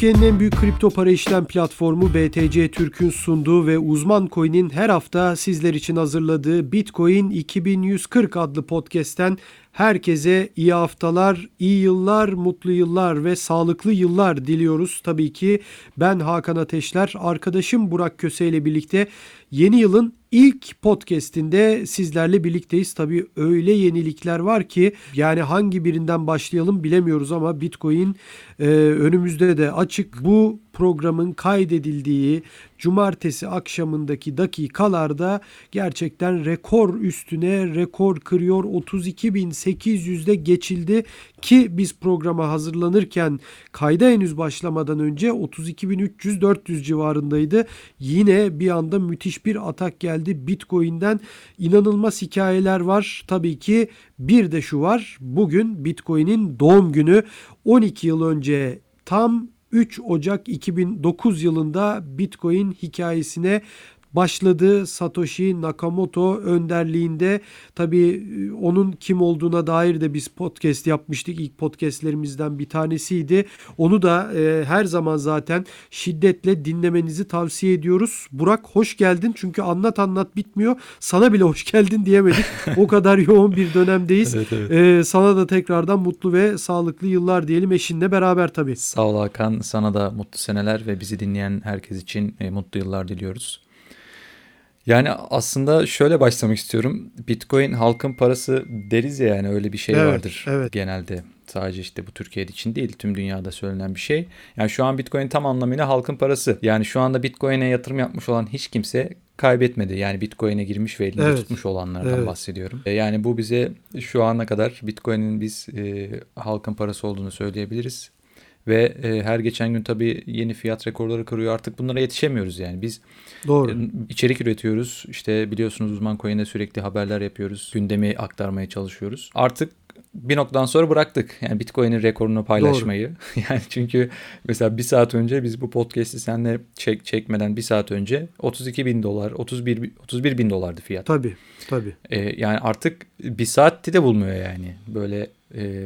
Türkiye'nin en büyük kripto para işlem platformu BTC Türk'ün sunduğu ve Uzman Coin'in her hafta sizler için hazırladığı Bitcoin 2140 adlı podcast'ten herkese iyi haftalar, iyi yıllar, mutlu yıllar ve sağlıklı yıllar diliyoruz. Tabii ki ben Hakan Ateşler, arkadaşım Burak Köse ile birlikte yeni yılın ilk podcast'inde sizlerle birlikteyiz. Tabii öyle yenilikler var ki yani hangi birinden başlayalım bilemiyoruz ama Bitcoin e, önümüzde de açık. Bu programın kaydedildiği cumartesi akşamındaki dakikalarda gerçekten rekor üstüne rekor kırıyor. 32.800'de geçildi ki biz programa hazırlanırken kayda henüz başlamadan önce 32.300-400 civarındaydı. Yine bir anda müthiş bir atak geldi Bitcoin'den. inanılmaz hikayeler var. Tabii ki bir de şu var. Bugün Bitcoin'in doğum günü 12 yıl önce tam 3 Ocak 2009 yılında Bitcoin hikayesine başladı. Satoshi Nakamoto önderliğinde tabii e, onun kim olduğuna dair de biz podcast yapmıştık. İlk podcastlerimizden bir tanesiydi. Onu da e, her zaman zaten şiddetle dinlemenizi tavsiye ediyoruz. Burak hoş geldin çünkü anlat anlat bitmiyor. Sana bile hoş geldin diyemedik. o kadar yoğun bir dönemdeyiz. evet, evet. E, sana da tekrardan mutlu ve sağlıklı yıllar diyelim eşinle beraber tabii. Sağ ol Hakan. Sana da mutlu seneler ve bizi dinleyen herkes için e, mutlu yıllar diliyoruz. Yani aslında şöyle başlamak istiyorum. Bitcoin halkın parası deriz ya yani öyle bir şey evet, vardır evet. genelde. Sadece işte bu Türkiye için değil tüm dünyada söylenen bir şey. Yani şu an Bitcoin tam anlamıyla halkın parası. Yani şu anda Bitcoin'e yatırım yapmış olan hiç kimse kaybetmedi. Yani Bitcoin'e girmiş ve elinde evet. tutmuş olanlardan evet. bahsediyorum. E, yani bu bize şu ana kadar Bitcoin'in biz e, halkın parası olduğunu söyleyebiliriz. Ve e, her geçen gün tabii yeni fiyat rekorları kırıyor. Artık bunlara yetişemiyoruz yani. Biz Doğru. E, içerik üretiyoruz. İşte biliyorsunuz uzman coin'de sürekli haberler yapıyoruz. Gündemi aktarmaya çalışıyoruz. Artık bir noktadan sonra bıraktık. Yani Bitcoin'in rekorunu paylaşmayı. yani çünkü mesela bir saat önce biz bu podcast'i seninle çek, çekmeden bir saat önce 32 bin dolar, 31, 31 bin dolardı fiyat. Tabii, tabii. Ee, yani artık bir saatti de bulmuyor yani. Böyle e,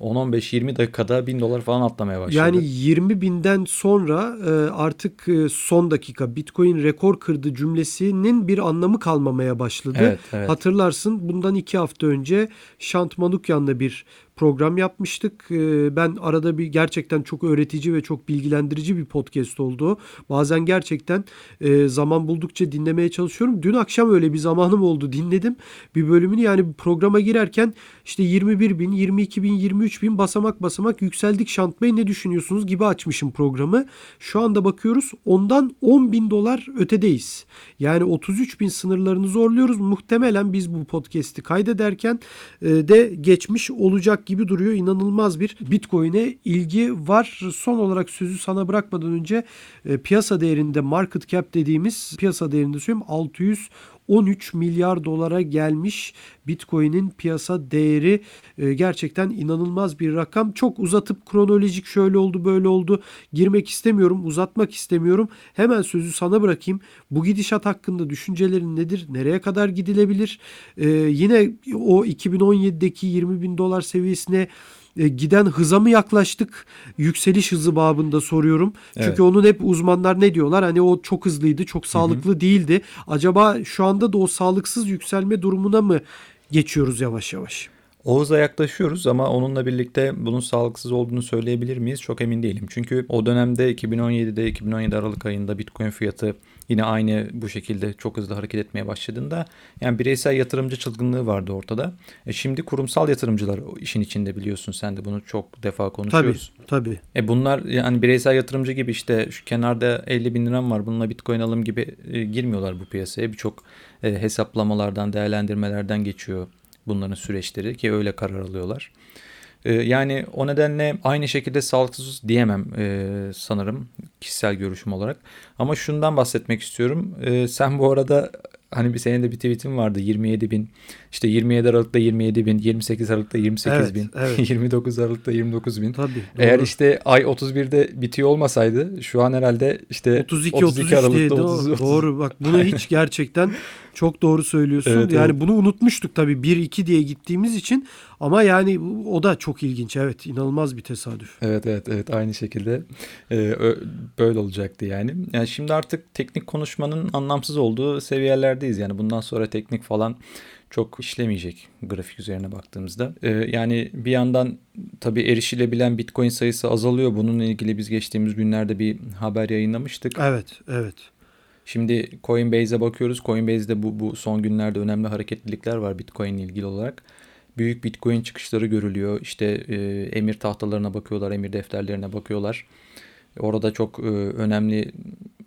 10-15-20 dakikada 1000 dolar falan atlamaya başladı. Yani 20 binden sonra e, artık e, son dakika Bitcoin rekor kırdı cümlesinin bir anlamı kalmamaya başladı. Evet, evet. Hatırlarsın bundan iki hafta önce Şant Manukyan'la bir program yapmıştık. Ee, ben arada bir gerçekten çok öğretici ve çok bilgilendirici bir podcast oldu. Bazen gerçekten e, zaman buldukça dinlemeye çalışıyorum. Dün akşam öyle bir zamanım oldu dinledim bir bölümünü. Yani programa girerken işte 21 bin, 22 bin, 23 bin basamak basamak yükseldik Şant Bey ne düşünüyorsunuz gibi açmışım programı. Şu anda bakıyoruz ondan 10 bin dolar ötedeyiz. Yani 33 bin sınırlarını zorluyoruz. Muhtemelen biz bu podcast'i kaydederken e, de geçmiş olacak gibi duruyor. İnanılmaz bir Bitcoin'e ilgi var. Son olarak sözü sana bırakmadan önce e, piyasa değerinde market cap dediğimiz piyasa değerinde söyleyeyim 600 13 milyar dolara gelmiş Bitcoin'in piyasa değeri e, gerçekten inanılmaz bir rakam. Çok uzatıp kronolojik şöyle oldu böyle oldu girmek istemiyorum uzatmak istemiyorum. Hemen sözü sana bırakayım. Bu gidişat hakkında düşüncelerin nedir? Nereye kadar gidilebilir? E, yine o 2017'deki 20 bin dolar seviyesine giden hıza mı yaklaştık? Yükseliş hızı babında soruyorum. Evet. Çünkü onun hep uzmanlar ne diyorlar? Hani o çok hızlıydı, çok sağlıklı Hı-hı. değildi. Acaba şu anda da o sağlıksız yükselme durumuna mı geçiyoruz yavaş yavaş? Oğuz'a yaklaşıyoruz ama onunla birlikte bunun sağlıksız olduğunu söyleyebilir miyiz? Çok emin değilim. Çünkü o dönemde 2017'de 2017 Aralık ayında Bitcoin fiyatı yine aynı bu şekilde çok hızlı hareket etmeye başladığında yani bireysel yatırımcı çılgınlığı vardı ortada. E şimdi kurumsal yatırımcılar işin içinde biliyorsun sen de bunu çok defa konuşuyoruz. Tabii tabii. E bunlar yani bireysel yatırımcı gibi işte şu kenarda 50 bin liram var bununla bitcoin alım gibi e, girmiyorlar bu piyasaya. Birçok e, hesaplamalardan değerlendirmelerden geçiyor bunların süreçleri ki öyle karar alıyorlar. Ee, yani o nedenle aynı şekilde sağlıksız diyemem e, sanırım kişisel görüşüm olarak. Ama şundan bahsetmek istiyorum. E, sen bu arada hani bir senin de bir tweetin vardı 27 bin işte 27 Aralık'ta 27 bin 28 Aralık'ta 28 evet, bin evet. 29 Aralık'ta 29 bin Tabii, doğru. eğer işte ay 31'de bitiyor olmasaydı şu an herhalde işte 32 32 Aralık'ta 30, doğru, 30. doğru bak bunu hiç gerçekten Çok doğru söylüyorsun. Evet, yani evet. bunu unutmuştuk tabii 1-2 diye gittiğimiz için ama yani o da çok ilginç. Evet inanılmaz bir tesadüf. Evet evet evet aynı şekilde e, ö- böyle olacaktı yani. Yani şimdi artık teknik konuşmanın anlamsız olduğu seviyelerdeyiz. Yani bundan sonra teknik falan çok işlemeyecek grafik üzerine baktığımızda. E, yani bir yandan tabii erişilebilen Bitcoin sayısı azalıyor. Bununla ilgili biz geçtiğimiz günlerde bir haber yayınlamıştık. Evet evet. Şimdi Coinbase'e bakıyoruz. Coinbase'de bu, bu son günlerde önemli hareketlilikler var Bitcoin ile ilgili olarak. Büyük Bitcoin çıkışları görülüyor. İşte e, emir tahtalarına bakıyorlar, emir defterlerine bakıyorlar. Orada çok e, önemli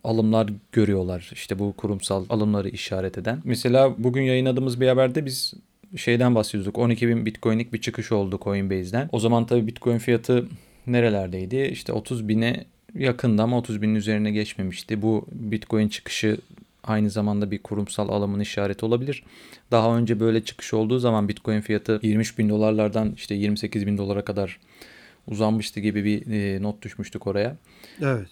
alımlar görüyorlar. İşte bu kurumsal alımları işaret eden. Mesela bugün yayınladığımız bir haberde biz şeyden bahsediyorduk. 12 bin Bitcoin'lik bir çıkış oldu Coinbase'den. O zaman tabii Bitcoin fiyatı nerelerdeydi? İşte 30 bine yakında ama 30 binin üzerine geçmemişti. Bu Bitcoin çıkışı aynı zamanda bir kurumsal alımın işareti olabilir. Daha önce böyle çıkış olduğu zaman Bitcoin fiyatı 23 bin dolarlardan işte 28 bin dolara kadar uzanmıştı gibi bir e, not düşmüştük oraya. Evet.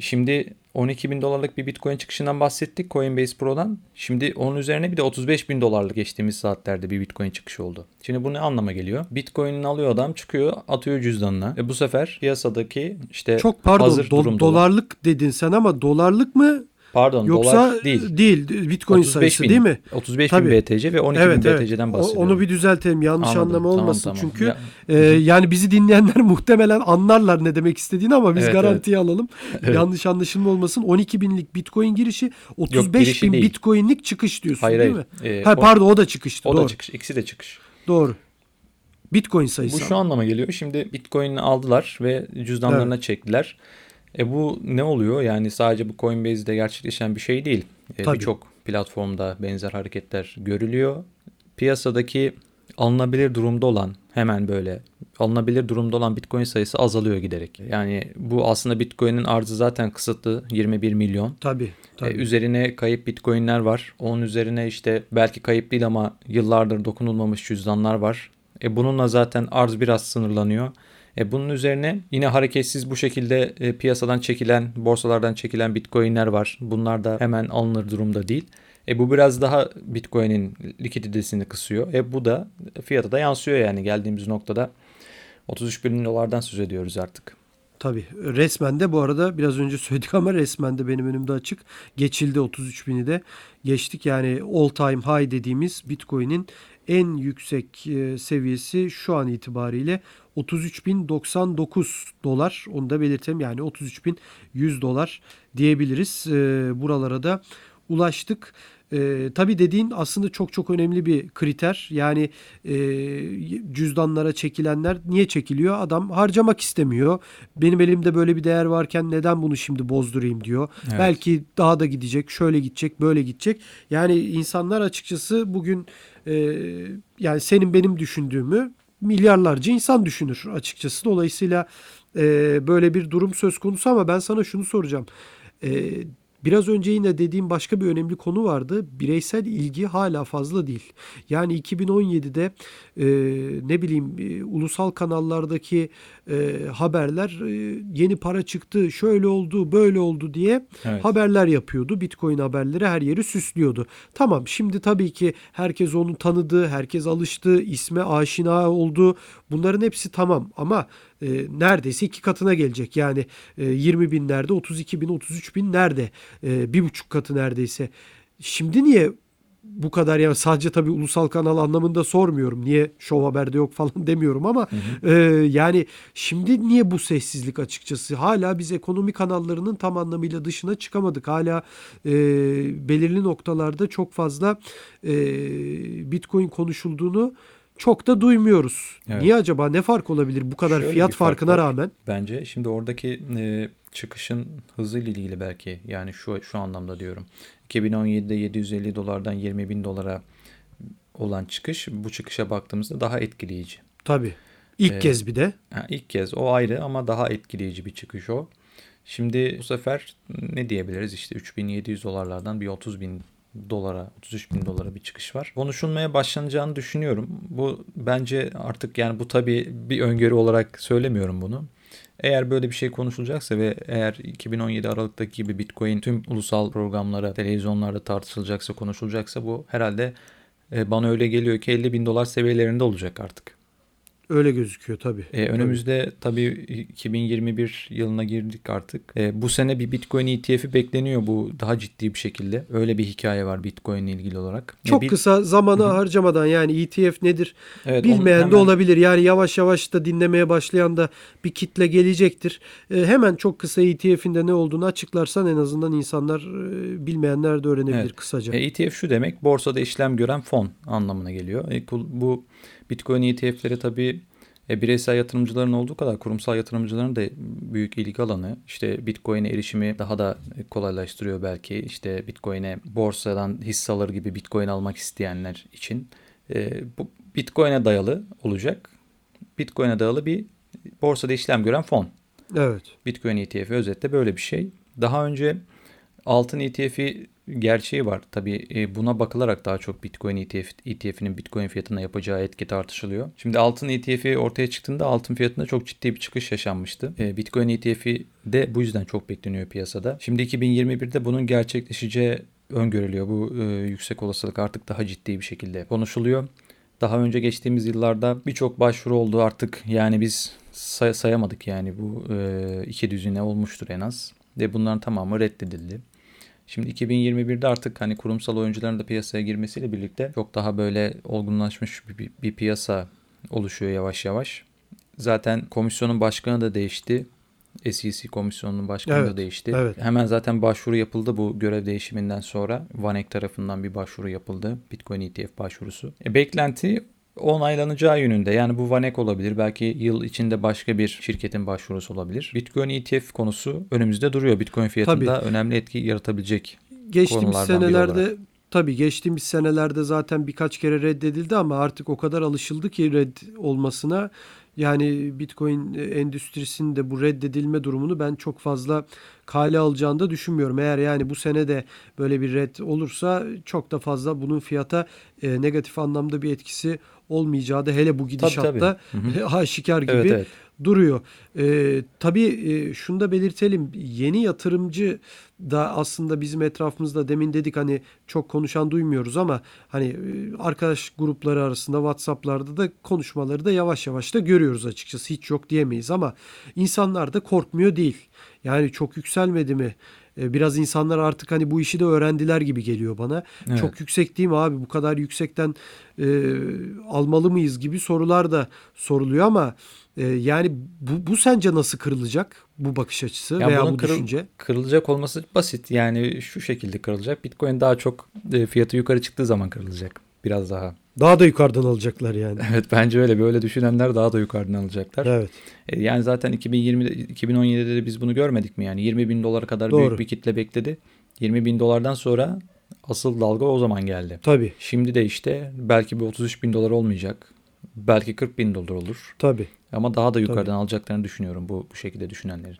Şimdi 12 bin dolarlık bir Bitcoin çıkışından bahsettik Coinbase Pro'dan. Şimdi onun üzerine bir de 35 bin dolarlık geçtiğimiz saatlerde bir Bitcoin çıkışı oldu. Şimdi bu ne anlama geliyor? Bitcoin'ini alıyor adam çıkıyor atıyor cüzdanına. E bu sefer piyasadaki işte Çok pardon hazır do- durumda dolarlık dedin sen ama dolarlık mı Pardon yoksa dolar değil. değil Bitcoin 35 sayısı bin. değil mi? 35 Tabii. bin BTC ve 12 Evet bin evet. BTC'den bahsediyorum. Onu bir düzeltelim yanlış Anladım, anlama tamam, olmasın tamam. çünkü Ya- e, yani bizi dinleyenler muhtemelen anlarlar ne demek istediğini ama biz Evet, garantiye alalım. Evet. Yanlış anlaşılma olmasın. 12 binlik Bitcoin girişi 35 girişi bin değil. Bitcoin'lik çıkış diyorsun Hayır değil hayır. mi? Ee, ha pardon o da çıkıştı o, doğru. da çıkış. İkisi de çıkış. Doğru. Bitcoin Bu sayısı. şu anlama geliyor. Şimdi Bitcoin'i aldılar ve cüzdanlarına çektiler. E bu ne oluyor? Yani sadece bu Coinbase'de gerçekleşen bir şey değil. E. Birçok platformda benzer hareketler görülüyor. Piyasadaki alınabilir durumda olan hemen böyle alınabilir durumda olan Bitcoin sayısı azalıyor giderek. Yani bu aslında Bitcoin'in arzı zaten kısıtlı 21 milyon. Tabii. tabii. E, üzerine kayıp bitcoinler var. Onun üzerine işte belki kayıp değil ama yıllardır dokunulmamış cüzdanlar var. E, bununla zaten arz biraz sınırlanıyor. E, bunun üzerine yine hareketsiz bu şekilde e, piyasadan çekilen, borsalardan çekilen bitcoinler var. Bunlar da hemen alınır durumda değil. E, bu biraz daha bitcoin'in likiditesini kısıyor. E, bu da fiyata da yansıyor yani geldiğimiz noktada. 33 bin dolardan söz ediyoruz artık. Tabii. Resmen de bu arada biraz önce söyledik ama resmen de benim önümde açık. Geçildi 33 bini de. Geçtik yani all time high dediğimiz Bitcoin'in en yüksek e, seviyesi şu an itibariyle 33.099 dolar. Onu da belirtelim yani 33.100 dolar diyebiliriz. E, buralara da ulaştık. E, tabii dediğin aslında çok çok önemli bir kriter. Yani e, cüzdanlara çekilenler niye çekiliyor? Adam harcamak istemiyor. Benim elimde böyle bir değer varken neden bunu şimdi bozdurayım diyor. Evet. Belki daha da gidecek, şöyle gidecek, böyle gidecek. Yani insanlar açıkçası bugün e, yani senin benim düşündüğümü milyarlarca insan düşünür açıkçası. Dolayısıyla e, böyle bir durum söz konusu ama ben sana şunu soracağım. E, Biraz önce yine dediğim başka bir önemli konu vardı. Bireysel ilgi hala fazla değil. Yani 2017'de e, ne bileyim e, ulusal kanallardaki e, haberler e, yeni para çıktı, şöyle oldu, böyle oldu diye Evet. haberler yapıyordu. Bitcoin haberleri her yeri süslüyordu. Tamam şimdi tabii ki herkes onu tanıdı, herkes alıştı, isme aşina oldu. Bunların hepsi tamam ama e, neredeyse iki katına gelecek. Yani e, 20 binlerde, 32 bin, 33 bin nerede? E, bir buçuk katı neredeyse. Şimdi niye bu kadar yani sadece tabii ulusal kanal anlamında sormuyorum. Niye Show Haber'de yok falan demiyorum ama e, yani şimdi niye bu sessizlik açıkçası? Hala biz ekonomi kanallarının tam anlamıyla dışına çıkamadık. Hala e, belirli noktalarda çok fazla e, Bitcoin konuşulduğunu çok da duymuyoruz. Evet. Niye acaba? Ne fark olabilir bu kadar Şöyle fiyat fark farkına var. rağmen? Bence şimdi oradaki e, çıkışın hızıyla ilgili belki yani şu şu anlamda diyorum. 2017'de 750 dolardan 20 bin dolara olan çıkış bu çıkışa baktığımızda daha etkileyici. Tabii. İlk Ee, kez bir de. Ha, ilk kez o ayrı ama daha etkileyici bir çıkış o. Şimdi bu sefer ne diyebiliriz işte 3700 dolarlardan bir 30 bin dolara 33 bin dolara bir çıkış var. Konuşulmaya başlanacağını düşünüyorum. Bu bence artık yani bu tabii bir öngörü olarak söylemiyorum bunu. Eğer böyle bir şey konuşulacaksa ve eğer 2017 Aralık'taki gibi Bitcoin tüm ulusal programlara, televizyonlarda tartışılacaksa, konuşulacaksa bu herhalde e, bana öyle geliyor ki 50 bin dolar seviyelerinde olacak artık. Öyle gözüküyor tabii. E, önümüzde tabii 2021 yılına girdik artık. E, bu sene bir Bitcoin ETF'i bekleniyor bu daha ciddi bir şekilde. Öyle bir hikaye var Bitcoin ile ilgili olarak. Çok e, bir, kısa zamanı Hı-hı. harcamadan yani ETF nedir evet, bilmeyen hemen... de olabilir. Yani yavaş yavaş da dinlemeye başlayan da bir kitle gelecektir. E, hemen çok kısa ETF'in de ne olduğunu açıklarsan en azından insanlar e, bilmeyenler de öğrenebilir evet. kısaca. E, ETF şu demek borsada işlem gören fon anlamına geliyor. E, bu Bitcoin ETF'leri tabii e, bireysel yatırımcıların olduğu kadar kurumsal yatırımcıların da büyük ilgi alanı. İşte Bitcoin'e erişimi daha da kolaylaştırıyor belki. İşte Bitcoin'e borsadan hisse alır gibi Bitcoin almak isteyenler için. E, bu Bitcoin'e dayalı olacak. Bitcoin'e dayalı bir borsada işlem gören fon. Evet. Bitcoin ETF'i özetle böyle bir şey. Daha önce altın ETF'i gerçeği var. Tabii e, buna bakılarak daha çok Bitcoin ETF, ETF'inin Bitcoin fiyatına yapacağı etki tartışılıyor. Şimdi altın ETF'i ortaya çıktığında altın fiyatında çok ciddi bir çıkış yaşanmıştı. E, Bitcoin ETF'i de bu yüzden çok bekleniyor piyasada. Şimdi 2021'de bunun gerçekleşeceği öngörülüyor. Bu e, yüksek olasılık artık daha ciddi bir şekilde konuşuluyor. Daha önce geçtiğimiz yıllarda birçok başvuru oldu artık. Yani biz say- sayamadık yani bu e, iki düzine olmuştur en az. Ve bunların tamamı reddedildi. Şimdi 2021'de artık hani kurumsal oyuncuların da piyasaya girmesiyle birlikte çok daha böyle olgunlaşmış bir, bir piyasa oluşuyor yavaş yavaş. Zaten komisyonun başkanı da değişti. SEC komisyonunun başkanı evet, da değişti. Evet. Hemen zaten başvuru yapıldı bu görev değişiminden sonra. Vanek tarafından bir başvuru yapıldı. Bitcoin ETF başvurusu. E, beklenti onaylanacağı yönünde. Yani bu Vanek olabilir. Belki yıl içinde başka bir şirketin başvurusu olabilir. Bitcoin ETF konusu önümüzde duruyor. Bitcoin fiyatında Tabii. önemli etki yaratabilecek Geçtiğimiz senelerde Tabii geçtiğimiz senelerde zaten birkaç kere reddedildi ama artık o kadar alışıldı ki red olmasına. Yani Bitcoin endüstrisinde bu reddedilme durumunu ben çok fazla kale alacağını da düşünmüyorum. Eğer yani bu sene de böyle bir red olursa çok da fazla bunun fiyata e, negatif anlamda bir etkisi olmayacağı da hele bu gidişatta tabii, tabii. aşikar gibi evet, evet. Duruyor. E, tabii e, şunu da belirtelim. Yeni yatırımcı da aslında bizim etrafımızda demin dedik hani çok konuşan duymuyoruz ama hani e, arkadaş grupları arasında WhatsApp'larda da konuşmaları da yavaş yavaş da görüyoruz açıkçası. Hiç yok diyemeyiz ama insanlar da korkmuyor değil. Yani çok yükselmedi mi? E, biraz insanlar artık hani bu işi de öğrendiler gibi geliyor bana. Evet. Çok yüksek değil mi abi? Bu kadar yüksekten e, almalı mıyız gibi sorular da soruluyor ama e, yani bu, bu sence nasıl kırılacak bu bakış açısı ya veya bu kırıl, düşünce? Kırılacak olması basit. Yani şu şekilde kırılacak. Bitcoin daha çok e, fiyatı yukarı çıktığı zaman kırılacak. Biraz daha. Daha da yukarıdan alacaklar yani. Evet bence öyle. Böyle düşünenler daha da yukarıdan alacaklar. Evet. E, yani zaten 2020 2017'de de biz bunu görmedik mi yani 20 bin dolara kadar Doğru. büyük bir kitle bekledi. 20 bin dolardan sonra asıl dalga o zaman geldi. Tabii. Şimdi de işte belki bir 33 bin dolar olmayacak. Belki 40 bin dolar olur. Tabii. Ama daha da yukarıdan Tabii. alacaklarını düşünüyorum bu, bu şekilde düşünenlerin.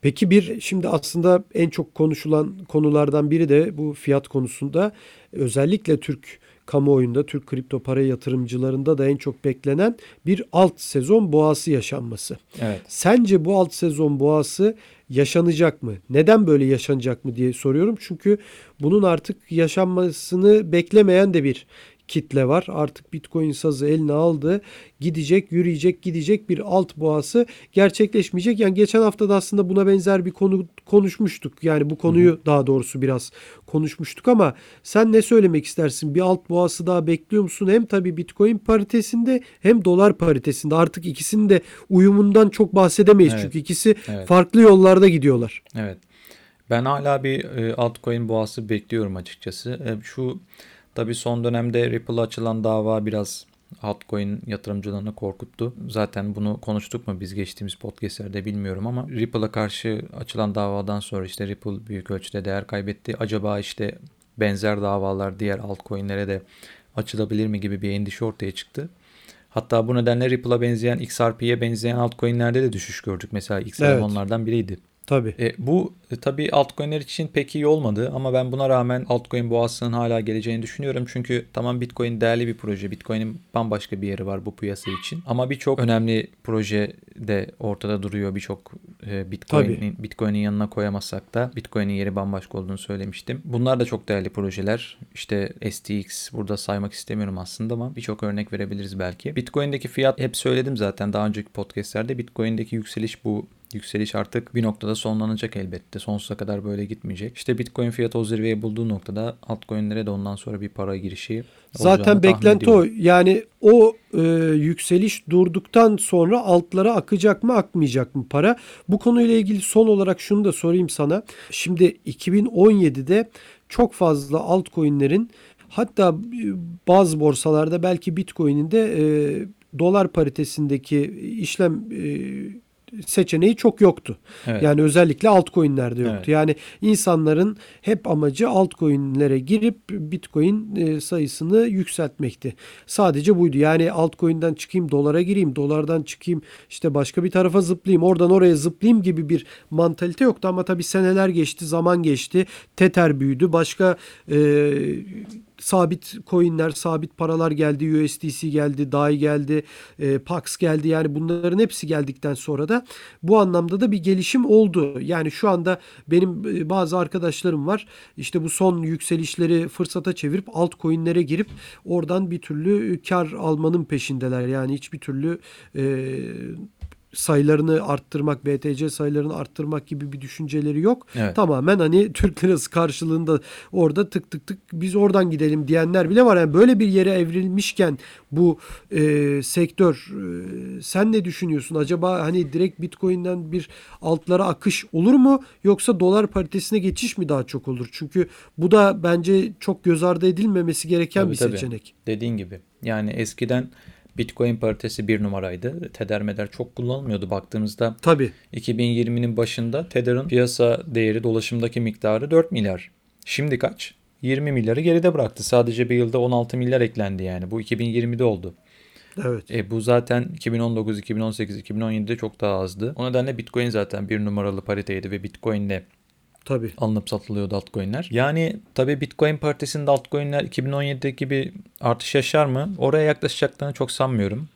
Peki bir şimdi aslında en çok konuşulan konulardan biri de bu fiyat konusunda özellikle Türk kamuoyunda Türk kripto para yatırımcılarında da en çok beklenen bir alt sezon boğası yaşanması. Evet. Sence bu alt sezon boğası yaşanacak mı? Neden böyle yaşanacak mı diye soruyorum. Çünkü bunun artık yaşanmasını beklemeyen de bir kitle var. Artık Bitcoin sazı eline aldı. Gidecek, yürüyecek, gidecek bir alt boğası gerçekleşmeyecek. Yani geçen hafta da aslında buna benzer bir konu konuşmuştuk. Yani bu konuyu hı hı. daha doğrusu biraz konuşmuştuk ama sen ne söylemek istersin? Bir alt boğası daha bekliyor musun? Hem tabii Bitcoin paritesinde hem dolar paritesinde. Artık ikisinin de uyumundan çok bahsedemeyiz. Evet. Çünkü ikisi evet. farklı yollarda gidiyorlar. Evet. Ben hala bir e, altcoin boğası bekliyorum açıkçası. E, şu Tabii son dönemde Ripple'a açılan dava biraz altcoin yatırımcılarını korkuttu. Zaten bunu konuştuk mu biz geçtiğimiz podcastlerde bilmiyorum ama Ripple'a karşı açılan davadan sonra işte Ripple büyük ölçüde değer kaybetti. Acaba işte benzer davalar diğer altcoin'lere de açılabilir mi gibi bir endişe ortaya çıktı. Hatta bu nedenle Ripple'a benzeyen, XRP'ye benzeyen altcoin'lerde de düşüş gördük. Mesela XRP evet. onlardan biriydi. Tabii. E, bu e, tabii altcoin'ler için pek iyi olmadı ama ben buna rağmen altcoin boğasının hala geleceğini düşünüyorum. Çünkü tamam Bitcoin değerli bir proje. Bitcoin'in bambaşka bir yeri var bu piyasa için. Ama birçok önemli proje de ortada duruyor. Birçok e, Bitcoin'in Bitcoin'in yanına koyamazsak da Bitcoin'in yeri bambaşka olduğunu söylemiştim. Bunlar da çok değerli projeler. İşte STX burada saymak istemiyorum aslında ama birçok örnek verebiliriz belki. Bitcoin'deki fiyat hep söyledim zaten daha önceki podcastlerde. Bitcoin'deki yükseliş bu yükseliş artık bir noktada sonlanacak elbette. Sonsuza kadar böyle gitmeyecek. İşte Bitcoin fiyatı o zirveyi bulduğu noktada altcoin'lere de ondan sonra bir para girişi Zaten beklenti o. Yani o e, yükseliş durduktan sonra altlara akacak mı akmayacak mı para? Bu konuyla ilgili son olarak şunu da sorayım sana. Şimdi 2017'de çok fazla altcoin'lerin hatta e, bazı borsalarda belki Bitcoin'in de e, dolar paritesindeki işlem e, seçeneği çok yoktu. Evet. Yani özellikle altcoin'lerde yoktu. Evet. Yani insanların hep amacı altcoin'lere girip Bitcoin e, sayısını yükseltmekti. Sadece buydu. Yani altcoin'den çıkayım dolara gireyim, dolardan çıkayım işte başka bir tarafa zıplayayım, oradan oraya zıplayayım gibi bir mantalite yoktu ama tabii seneler geçti, zaman geçti. Tether büyüdü. Başka e, sabit coinler, sabit paralar geldi. USDC geldi, DAI geldi, e, Pax geldi. Yani bunların hepsi geldikten sonra da bu anlamda da bir gelişim oldu. Yani şu anda benim e, bazı arkadaşlarım var. İşte bu son yükselişleri fırsata çevirip altcoin'lere girip oradan bir türlü kar almanın peşindeler. Yani hiçbir türlü e, sayılarını arttırmak, BTC sayılarını arttırmak gibi bir düşünceleri yok. Evet. Tamamen hani Türk lirası karşılığında orada tık tık tık biz oradan gidelim diyenler bile var. Yani böyle bir yere evrilmişken bu e, sektör e, sen ne düşünüyorsun? Acaba hani direkt Bitcoin'den bir altlara akış olur mu yoksa dolar paritesine geçiş mi daha çok olur? Çünkü bu da bence çok göz ardı edilmemesi gereken tabii, bir tabii. seçenek. Dediğin gibi. Yani eskiden Bitcoin paritesi bir numaraydı. Tether meder çok kullanılmıyordu baktığımızda. Tabii. 2020'nin başında Tether'ın piyasa değeri dolaşımdaki miktarı 4 milyar. Şimdi kaç? 20 milyarı geride bıraktı. Sadece bir yılda 16 milyar eklendi yani. Bu 2020'de oldu. Evet. E, bu zaten 2019, 2018, 2017'de çok daha azdı. O nedenle Bitcoin zaten bir numaralı pariteydi ve Bitcoin'le Tabii. Alınıp satılıyordu altcoin'ler. Yani tabii Bitcoin partisinde altcoin'ler 2017 gibi artış yaşar mı? Oraya yaklaşacaklarını çok sanmıyorum.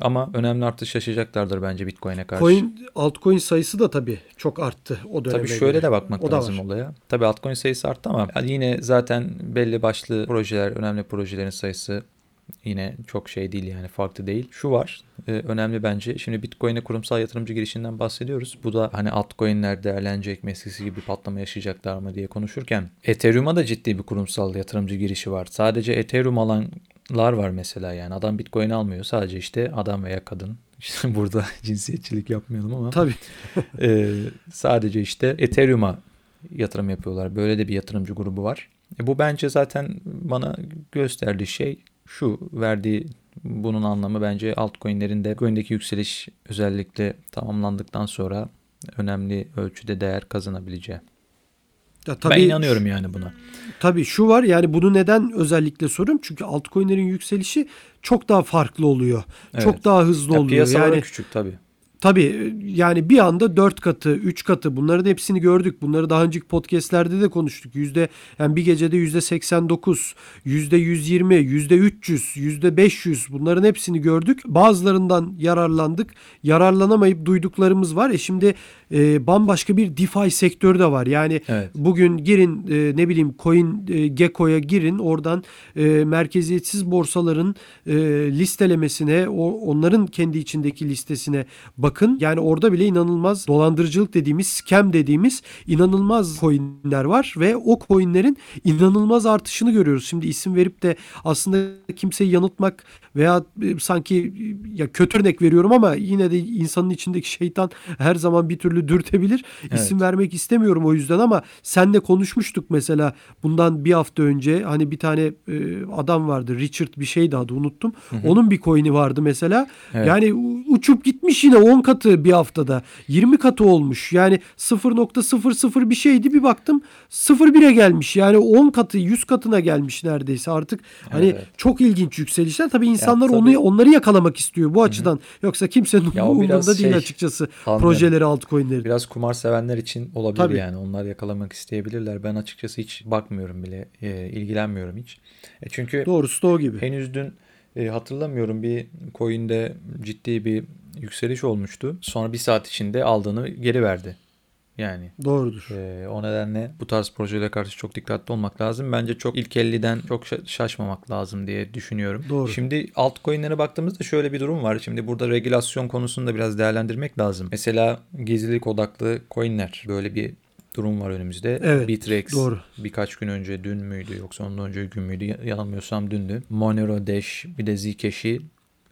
Ama önemli artış yaşayacaklardır bence Bitcoin'e karşı. Coin, altcoin sayısı da tabii çok arttı o döneme Tabii şöyle göre. de bakmak o lazım olaya. Tabii altcoin sayısı arttı ama yine zaten belli başlı projeler, önemli projelerin sayısı Yine çok şey değil yani farklı değil. Şu var e, önemli bence. Şimdi Bitcoin'e kurumsal yatırımcı girişinden bahsediyoruz. Bu da hani altcoin'ler değerlenecek meselesi gibi patlama yaşayacaklar mı diye konuşurken Ethereum'a da ciddi bir kurumsal yatırımcı girişi var. Sadece Ethereum alanlar var mesela yani. Adam Bitcoin almıyor. Sadece işte adam veya kadın İşte burada cinsiyetçilik yapmayalım ama. Tabii. e, sadece işte Ethereum'a yatırım yapıyorlar. Böyle de bir yatırımcı grubu var. E, bu bence zaten bana gösterdiği şey şu verdiği bunun anlamı bence altcoin'lerin de coin'deki yükseliş özellikle tamamlandıktan sonra önemli ölçüde değer kazanabileceği. Ya tabii, ben inanıyorum yani buna. Tabii şu var yani bunu neden özellikle soruyorum? Çünkü altcoin'lerin yükselişi çok daha farklı oluyor. Evet. Çok daha hızlı ya oluyor. yani küçük tabii. Tabii yani bir anda 4 katı, 3 katı bunların hepsini gördük. Bunları daha önceki podcastlerde de konuştuk. Yüzde yani bir gecede yüzde 89, yüzde 120, yüzde 300, yüzde 500 bunların hepsini gördük. Bazılarından yararlandık. Yararlanamayıp duyduklarımız var. E şimdi e, bambaşka bir DeFi sektörü de var. Yani evet. bugün girin e, ne bileyim Coin e, Gecko'ya girin oradan e, merkeziyetsiz borsaların e, listelemesine, o, onların kendi içindeki listesine bakın. Yani orada bile inanılmaz dolandırıcılık dediğimiz, scam dediğimiz inanılmaz coinler var ve o coinlerin inanılmaz artışını görüyoruz. Şimdi isim verip de aslında kimseyi yanıltmak veya e, sanki ya kötü örnek veriyorum ama yine de insanın içindeki şeytan her zaman bir türlü dürtebilir. Evet. İsim vermek istemiyorum o yüzden ama senle konuşmuştuk mesela bundan bir hafta önce hani bir tane e, adam vardı Richard bir şeydi adı unuttum. Hı hı. Onun bir coin'i vardı mesela. Evet. Yani uçup gitmiş yine 10 katı bir haftada. 20 katı olmuş. Yani 0.00 bir şeydi bir baktım 0.1'e gelmiş. Yani 10 katı 100 katına gelmiş neredeyse. Artık hani Evet. çok ilginç yükselişler. Tabii insanlar tabii. onu onları yakalamak istiyor bu açıdan. Yoksa kimsenin Ya umurunda değil şey, açıkçası anladım. projeleri altcoin'leri. Biraz kumar sevenler için olabilir Tabii. yani. Onlar yakalamak isteyebilirler. Ben açıkçası hiç bakmıyorum bile. e, ilgilenmiyorum hiç. E çünkü Doğrusu da o gibi. henüz dün e, hatırlamıyorum bir coin'de ciddi bir yükseliş olmuştu. Sonra bir saat içinde aldığını geri verdi. Yani Doğrudur. e, o nedenle bu tarz projelere karşı çok dikkatli olmak lazım. Bence çok ilk 50'den çok şa- şaşmamak lazım diye düşünüyorum. Doğru. Şimdi altcoin'lere baktığımızda şöyle bir durum var. Şimdi burada regülasyon konusunu da biraz değerlendirmek lazım. Mesela gizlilik odaklı coin'ler böyle bir durum var önümüzde. Evet, Bittrex doğru. birkaç gün önce dün müydü yoksa ondan önce gün müydü Ya- yanılmıyorsam dündü. Monero Dash bir de Zcash'i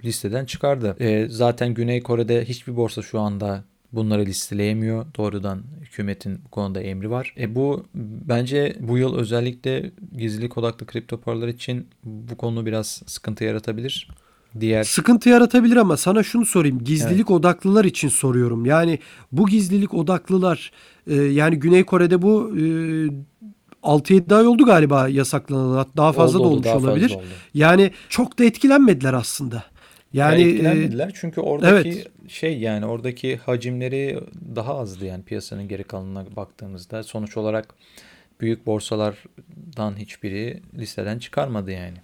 listeden çıkardı. E, zaten Güney Kore'de hiçbir borsa şu anda bunları listeleyemiyor. Doğrudan hükümetin bu konuda emri var. E bu bence bu yıl özellikle gizlilik odaklı kripto paralar için bu konu biraz sıkıntı yaratabilir. Diğer Sıkıntı yaratabilir ama sana şunu sorayım. Gizlilik odaklılar için soruyorum. Yani bu gizlilik odaklılar e, yani Güney Kore'de bu e, 6-7 ay oldu galiba yasaklanalı. Daha fazla Oldu, da oldu, olmuş fazla olabilir. oldu. Yani çok da etkilenmediler aslında. Yani e, etkilenmediler çünkü oradaki evet. şey yani oradaki hacimleri daha azdı yani piyasanın geri kalanına baktığımızda sonuç olarak büyük borsalardan hiçbiri listeden çıkarmadı yani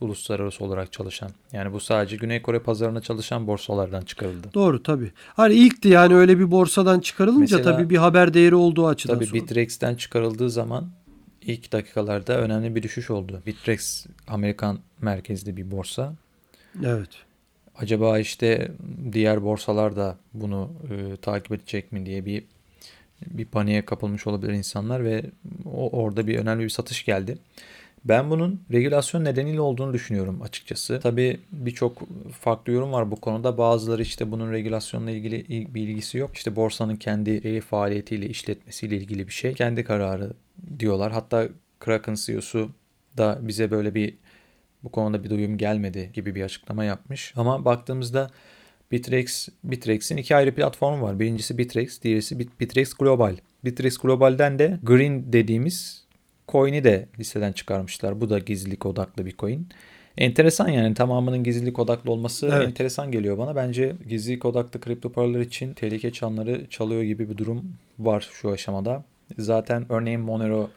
uluslararası olarak çalışan. Yani bu sadece Güney Kore pazarına çalışan borsalardan çıkarıldı. doğru tabii. Hani ilkti yani öyle bir borsadan çıkarılınca Mesela- tabii bir haber değeri olduğu açıdan Tabii sonra. Bitrex'ten çıkarıldığı zaman ilk dakikalarda önemli bir düşüş oldu. Bitrex Amerikan merkezli bir borsa. Evet. Acaba işte diğer borsalar da bunu e, takip edecek mi diye bir bir paniğe kapılmış olabilir insanlar ve o, orada bir önemli bir satış geldi. Ben bunun regülasyon nedeniyle olduğunu düşünüyorum açıkçası. Tabii birçok farklı yorum var bu konuda. Bazıları işte bunun regülasyonla ilgili il- bir ilgisi yok. İşte borsanın kendi e, faaliyetiyle, işletmesiyle ilgili bir şey. Kendi kararı diyorlar. Hatta Kraken CEO'su da bize böyle bir bu konuda bir duyum gelmedi gibi bir açıklama yapmış. Ama baktığımızda Bitrex, Bitrex'in iki ayrı platformu var. Birincisi Bitrex, diğerisi Bit- Bitrex Global. Bitrex Global'den de Green dediğimiz coin'i de listeden çıkarmışlar. Bu da gizlilik odaklı bir coin. Enteresan yani tamamının gizlilik odaklı olması Evet. enteresan geliyor bana. Bence gizlilik odaklı kripto paralar için tehlike çanları çalıyor gibi bir durum var şu aşamada. Zaten örneğin Monero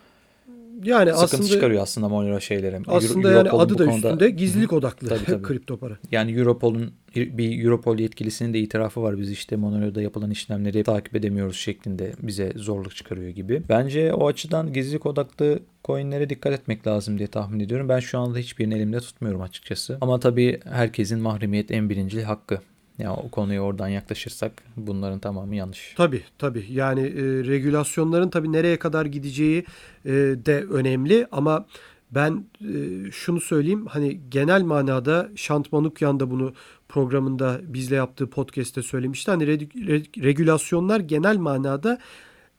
Yani sıkıntı aslında çıkarıyor aslında Monero şeylere. aslında Euro- yani adı da konuda- üstünde gizlilik odaklı Tabii, tabii. kripto para. Yani Europol'un bir Europol yetkilisinin de itirafı var. Biz işte Monero'da yapılan işlemleri takip edemiyoruz şeklinde bize zorluk çıkarıyor gibi. Bence o açıdan gizlilik odaklı coinlere dikkat etmek lazım diye tahmin ediyorum. Ben şu anda hiçbirini elimde tutmuyorum açıkçası. Ama tabii herkesin mahremiyet en birinci hakkı. Yani o konuya oradan yaklaşırsak bunların tamamı yanlış. Tabii tabii yani e, regülasyonların tabii nereye kadar gideceği e, de önemli ama ben e, şunu söyleyeyim hani genel manada Şant Manukyan da bunu programında bizle yaptığı podcast'te söylemişti. Hani re- re- regülasyonlar genel manada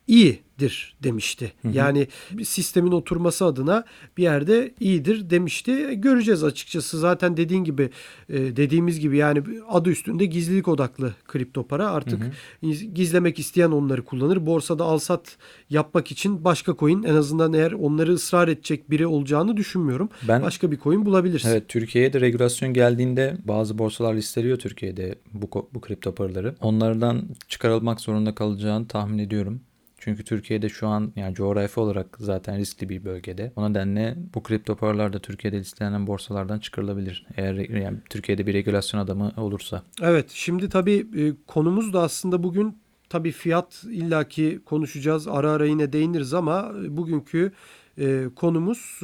iyidir demişti. Yani bir sistemin oturması adına bir yerde iyidir demişti. E, Göreceğiz açıkçası. Zaten dediğin gibi e, dediğimiz gibi yani adı üstünde gizlilik odaklı kripto para. Artık gizlemek isteyen onları kullanır. Borsada alsat yapmak için başka coin en azından eğer onları ısrar edecek biri olacağını düşünmüyorum. Ben- başka bir coin bulabilirsin. Evet Türkiye'ye de regülasyon geldiğinde bazı borsalar listeliyor Türkiye'de bu, bu kripto paraları. Onlardan çıkarılmak zorunda kalacağını tahmin ediyorum. Çünkü Türkiye'de şu an yani coğrafi olarak zaten riskli bir bölgede. O nedenle bu kripto paralar da Türkiye'de listelenen borsalardan çıkarılabilir. Eğer yani Türkiye'de bir regülasyon adamı olursa. Evet şimdi tabii e, konumuz da aslında bugün tabii fiyat illaki konuşacağız ara ara yine değiniriz ama e, bugünkü e, konumuz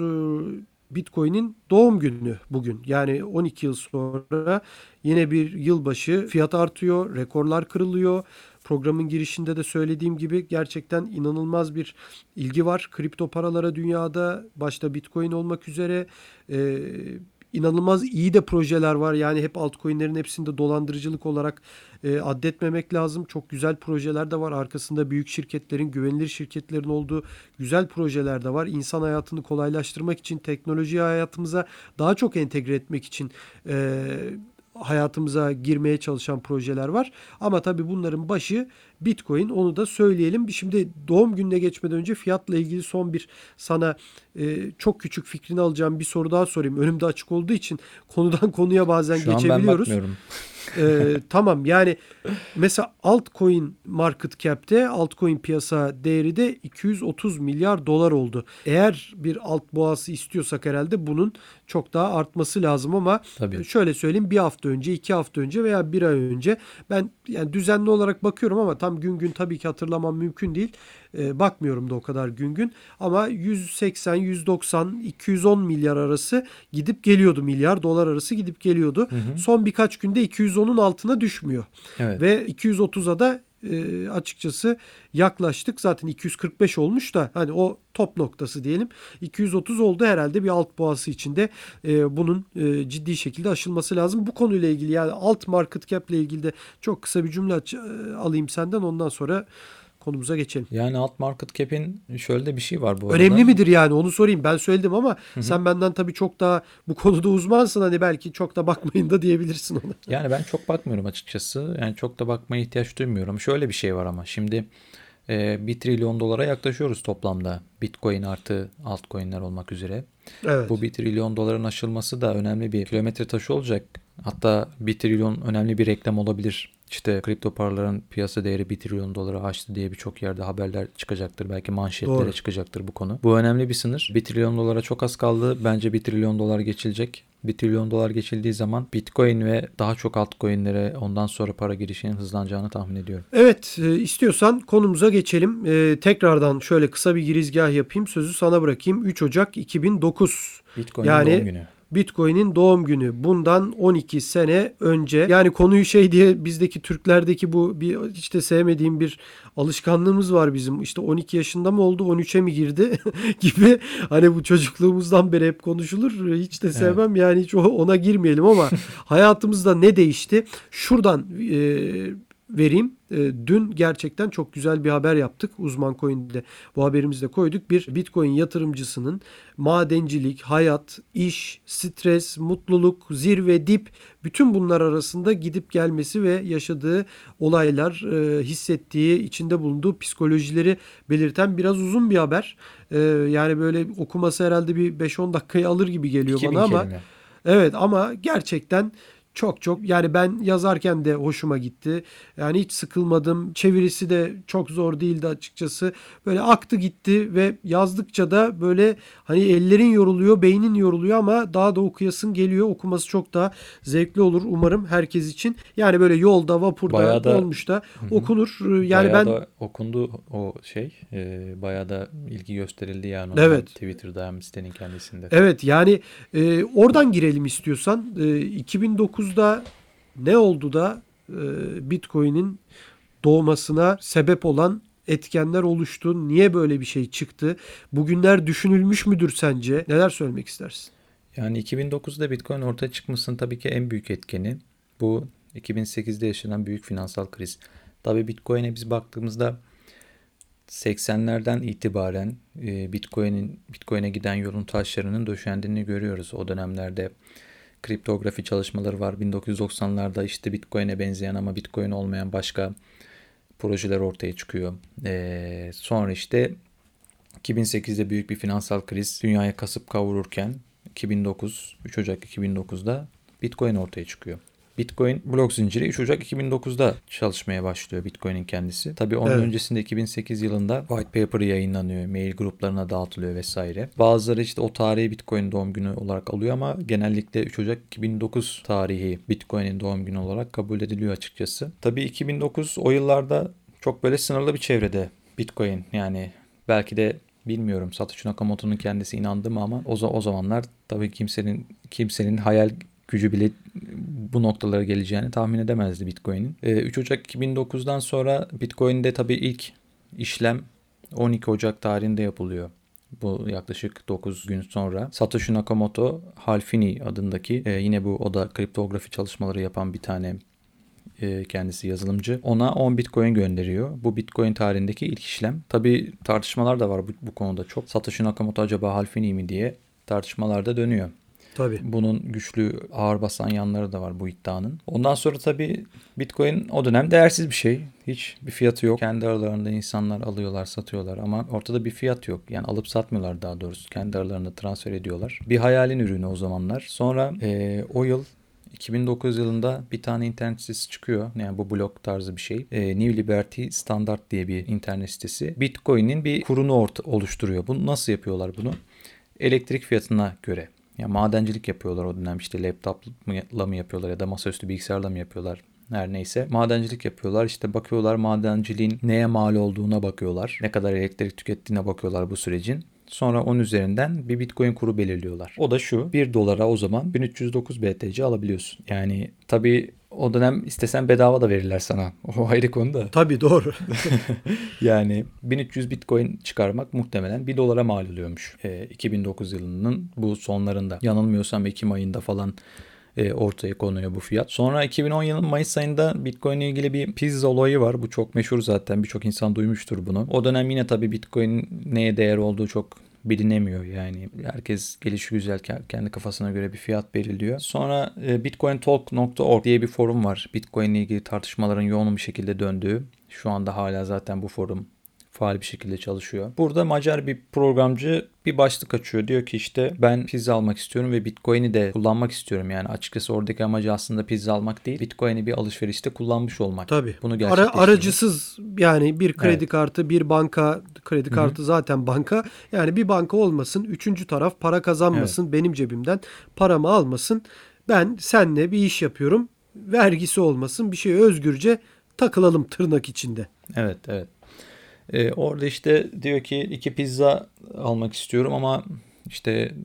Bitcoin'in doğum günü bugün. Yani 12 yıl sonra yine bir yılbaşı fiyat artıyor, rekorlar kırılıyor. Programın girişinde de söylediğim gibi gerçekten inanılmaz bir ilgi var kripto paralara dünyada başta Bitcoin olmak üzere. E, inanılmaz iyi de projeler var. Yani hep altcoin'lerin hepsinde dolandırıcılık olarak e, addetmemek lazım. Çok güzel projeler de var. Arkasında büyük şirketlerin, güvenilir şirketlerin olduğu güzel projeler de var. İnsan hayatını kolaylaştırmak için, teknolojiyi hayatımıza daha çok entegre etmek için e, hayatımıza girmeye çalışan projeler var. Ama tabii bunların başı Bitcoin onu da söyleyelim. Şimdi doğum gününe geçmeden önce fiyatla ilgili son bir sana e, çok küçük fikrini alacağım bir soru daha sorayım. Önümde açık olduğu için konudan konuya bazen Şu geçebiliyoruz. an ben bakmıyorum. Ee, tamam yani mesela altcoin market cap'te altcoin piyasa değeri de 230 milyar dolar oldu. Eğer bir alt boğası istiyorsak herhalde bunun çok daha artması lazım ama Tabii. şöyle söyleyeyim bir hafta önce iki hafta önce veya bir ay önce ben yani düzenli olarak bakıyorum ama tam gün gün tabii ki hatırlamam mümkün değil. Ee, bakmıyorum da o kadar gün gün ama 180, 190, 210 milyar arası gidip geliyordu milyar dolar arası gidip geliyordu. Son birkaç günde 210'un altına düşmüyor. Evet. Ve 230'a da e, açıkçası yaklaştık. Zaten 245 olmuş da hani o top noktası diyelim. 230 oldu herhalde bir alt boğası içinde e, bunun e, ciddi şekilde aşılması lazım. Bu konuyla ilgili yani alt market cap ile ilgili de çok kısa bir cümle aç- e, alayım senden ondan sonra konumuza geçelim. Yani alt market cap'in şöyle de bir şey var bu arada. Önemli midir yani onu sorayım. Ben söyledim ama sen benden tabii çok daha bu konuda uzmansın hani belki çok da bakmayın da diyebilirsin ona. Yani ben çok bakmıyorum açıkçası. Yani çok da bakmaya ihtiyaç duymuyorum. Şöyle bir şey var ama şimdi e, 1 trilyon dolara yaklaşıyoruz toplamda. Bitcoin artı altcoin'ler olmak üzere. Evet. Bu 1 trilyon doların aşılması da önemli bir kilometre taşı olacak. Hatta 1 trilyon önemli bir reklam olabilir. İşte kripto paraların piyasa değeri 1 trilyon dolara aştı diye birçok yerde haberler çıkacaktır. Belki manşetlere Doğru. çıkacaktır bu konu. Bu önemli bir sınır. 1 trilyon dolara çok az kaldı. Bence 1 trilyon dolar geçilecek. 1 trilyon dolar geçildiği zaman Bitcoin ve daha çok altcoin'lere ondan sonra para girişinin hızlanacağını tahmin ediyorum. Evet e, istiyorsan konumuza geçelim. E, tekrardan şöyle kısa bir girizgah yapayım. Sözü sana bırakayım. 3 Ocak 2009. Bitcoin'in Yani- doğum günü. Bitcoin'in doğum günü. Bundan 12 sene önce. Yani konuyu şey diye bizdeki Türklerdeki bu bir işte sevmediğim bir alışkanlığımız var bizim. İşte 12 yaşında mı oldu 13'e mi girdi gibi. Hani bu çocukluğumuzdan beri hep konuşulur. Hiç de sevmem. Yani hiç ona girmeyelim ama hayatımızda ne değişti? Şuradan e, vereyim. E, dün gerçekten çok güzel bir haber yaptık. Uzman Coin'de bu haberimizi de koyduk. Bir Bitcoin yatırımcısının madencilik, hayat, iş, stres, mutluluk, zirve, dip bütün bunlar arasında gidip gelmesi ve yaşadığı olaylar, e, hissettiği, içinde bulunduğu psikolojileri belirten biraz uzun bir haber. E, yani böyle okuması herhalde bir 5-10 dakikayı alır gibi geliyor 2000 bana ama kelime. Evet ama gerçekten çok çok yani ben yazarken de hoşuma gitti. Yani hiç sıkılmadım. Çevirisi de çok zor değildi açıkçası. Böyle aktı gitti ve yazdıkça da böyle hani ellerin yoruluyor, beynin yoruluyor ama daha da okuyasın geliyor. Okuması çok daha zevkli olur umarım herkes için. Yani böyle yolda, vapurda, Bayağı da- dolmuşta okunur. Yani bayağı ben da okundu o şey. E, bayağı da ilgi gösterildi yani. Evet. Twitter'da hem sitenin kendisinde. Evet yani e, oradan girelim istiyorsan. E, 2009'da ne oldu da e, Bitcoin'in doğmasına sebep olan etkenler oluştu? Niye böyle bir şey çıktı? Bugünler düşünülmüş müdür sence? Neler söylemek istersin? Yani 2009'da Bitcoin ortaya çıkmasının tabii ki en büyük etkeni bu 2008'de yaşanan büyük finansal kriz. Tabii Bitcoin'e biz baktığımızda 80'lerden itibaren e, Bitcoin'in Bitcoin'e giden yolun taşlarının döşendiğini görüyoruz. O dönemlerde kriptografi çalışmaları var. 1990'larda işte Bitcoin'e benzeyen ama Bitcoin olmayan başka projeler ortaya çıkıyor. E, sonra işte 2008'de büyük bir finansal kriz dünyaya kasıp kavururken 2009, 3 Ocak 2009'da Bitcoin ortaya çıkıyor. Bitcoin blok zinciri 3 Ocak 2009'da çalışmaya başlıyor Bitcoin'in kendisi. Tabii onun Evet. öncesinde 2008 yılında white paper yayınlanıyor, mail gruplarına dağıtılıyor vesaire. Bazıları işte o tarihi Bitcoin doğum günü olarak alıyor ama genellikle 3 Ocak 2009 tarihi Bitcoin'in doğum günü olarak kabul ediliyor açıkçası. Tabii 2009 o yıllarda çok böyle sınırlı bir çevrede Bitcoin yani belki de bilmiyorum Satoshi Nakamoto'nun kendisi inandı mı ama o, o zamanlar tabii kimsenin kimsenin hayal gücü bile bu noktalara geleceğini tahmin edemezdi Bitcoin'in. Ee, 3 Ocak 2009'dan sonra Bitcoin'de tabii ilk işlem 12 Ocak tarihinde yapılıyor. Bu yaklaşık 9 gün sonra Satoshi Nakamoto Halfini adındaki e, yine bu o da kriptografi çalışmaları yapan bir tane e, kendisi yazılımcı. Ona 10 Bitcoin gönderiyor. Bu Bitcoin tarihindeki ilk işlem. Tabi tartışmalar da var bu, bu konuda çok. Satoshi Nakamoto acaba Halfini mi diye tartışmalar da dönüyor. Tabii. Bunun güçlü ağır basan yanları da var bu iddianın. Ondan sonra tabii Bitcoin o dönem değersiz bir şey. Hiç bir fiyatı yok. Kendi aralarında insanlar alıyorlar, satıyorlar ama ortada bir fiyat yok. Yani alıp satmıyorlar daha doğrusu. Kendi aralarında transfer ediyorlar. Bir hayalin ürünü o zamanlar. Sonra e, o yıl 2009 yılında bir tane internet sitesi çıkıyor. Yani bu blog tarzı bir şey. E, New Liberty Standard diye bir internet sitesi. Bitcoin'in bir kurunu oluşturuyor. Bunu nasıl yapıyorlar bunu? Elektrik fiyatına göre. Yani madencilik yapıyorlar o dönem işte laptopla mı yapıyorlar ya da masaüstü bilgisayarla mı yapıyorlar her neyse. Madencilik yapıyorlar işte bakıyorlar madenciliğin neye mal olduğuna bakıyorlar. Ne kadar elektrik tükettiğine bakıyorlar bu sürecin. Sonra onun üzerinden bir bitcoin kuru belirliyorlar. O da şu 1 dolara o zaman 1309 BTC alabiliyorsun. Yani tabii o dönem istesen bedava da verirler sana. O ayrı konu da. Tabii doğru. yani 1300 bitcoin çıkarmak muhtemelen 1 dolara mal oluyormuş. E, 2009 yılının bu sonlarında. Yanılmıyorsam Ekim ayında falan e, ortaya konuyor bu fiyat. Sonra 2010 yılının Mayıs ayında Bitcoin ile ilgili bir pizza olayı var. Bu çok meşhur zaten. Birçok insan duymuştur bunu. O dönem yine tabii Bitcoin neye değer olduğu çok bilinemiyor yani. Herkes gelişi güzel kendi kafasına göre bir fiyat belirliyor. Sonra e, bitcointalk.org diye bir forum var. Bitcoin ile ilgili tartışmaların yoğun bir şekilde döndüğü. Şu anda hala zaten bu forum faal bir şekilde çalışıyor. Burada Macar bir programcı bir başlık açıyor. Diyor ki işte ben pizza almak istiyorum ve Bitcoin'i de kullanmak istiyorum. Yani açıkçası oradaki amacı aslında pizza almak değil. Bitcoin'i bir alışverişte kullanmış olmak. Tabii. Bunu Ara, aracısız yani bir kredi evet. kartı, bir banka kredi kartı Hı-hı. zaten banka. Yani bir banka olmasın, üçüncü taraf para kazanmasın, evet. benim cebimden paramı almasın. Ben senle bir iş yapıyorum. Vergisi olmasın, bir şey özgürce takılalım tırnak içinde. Evet, evet. Ee, orada işte diyor ki iki pizza almak istiyorum ama işte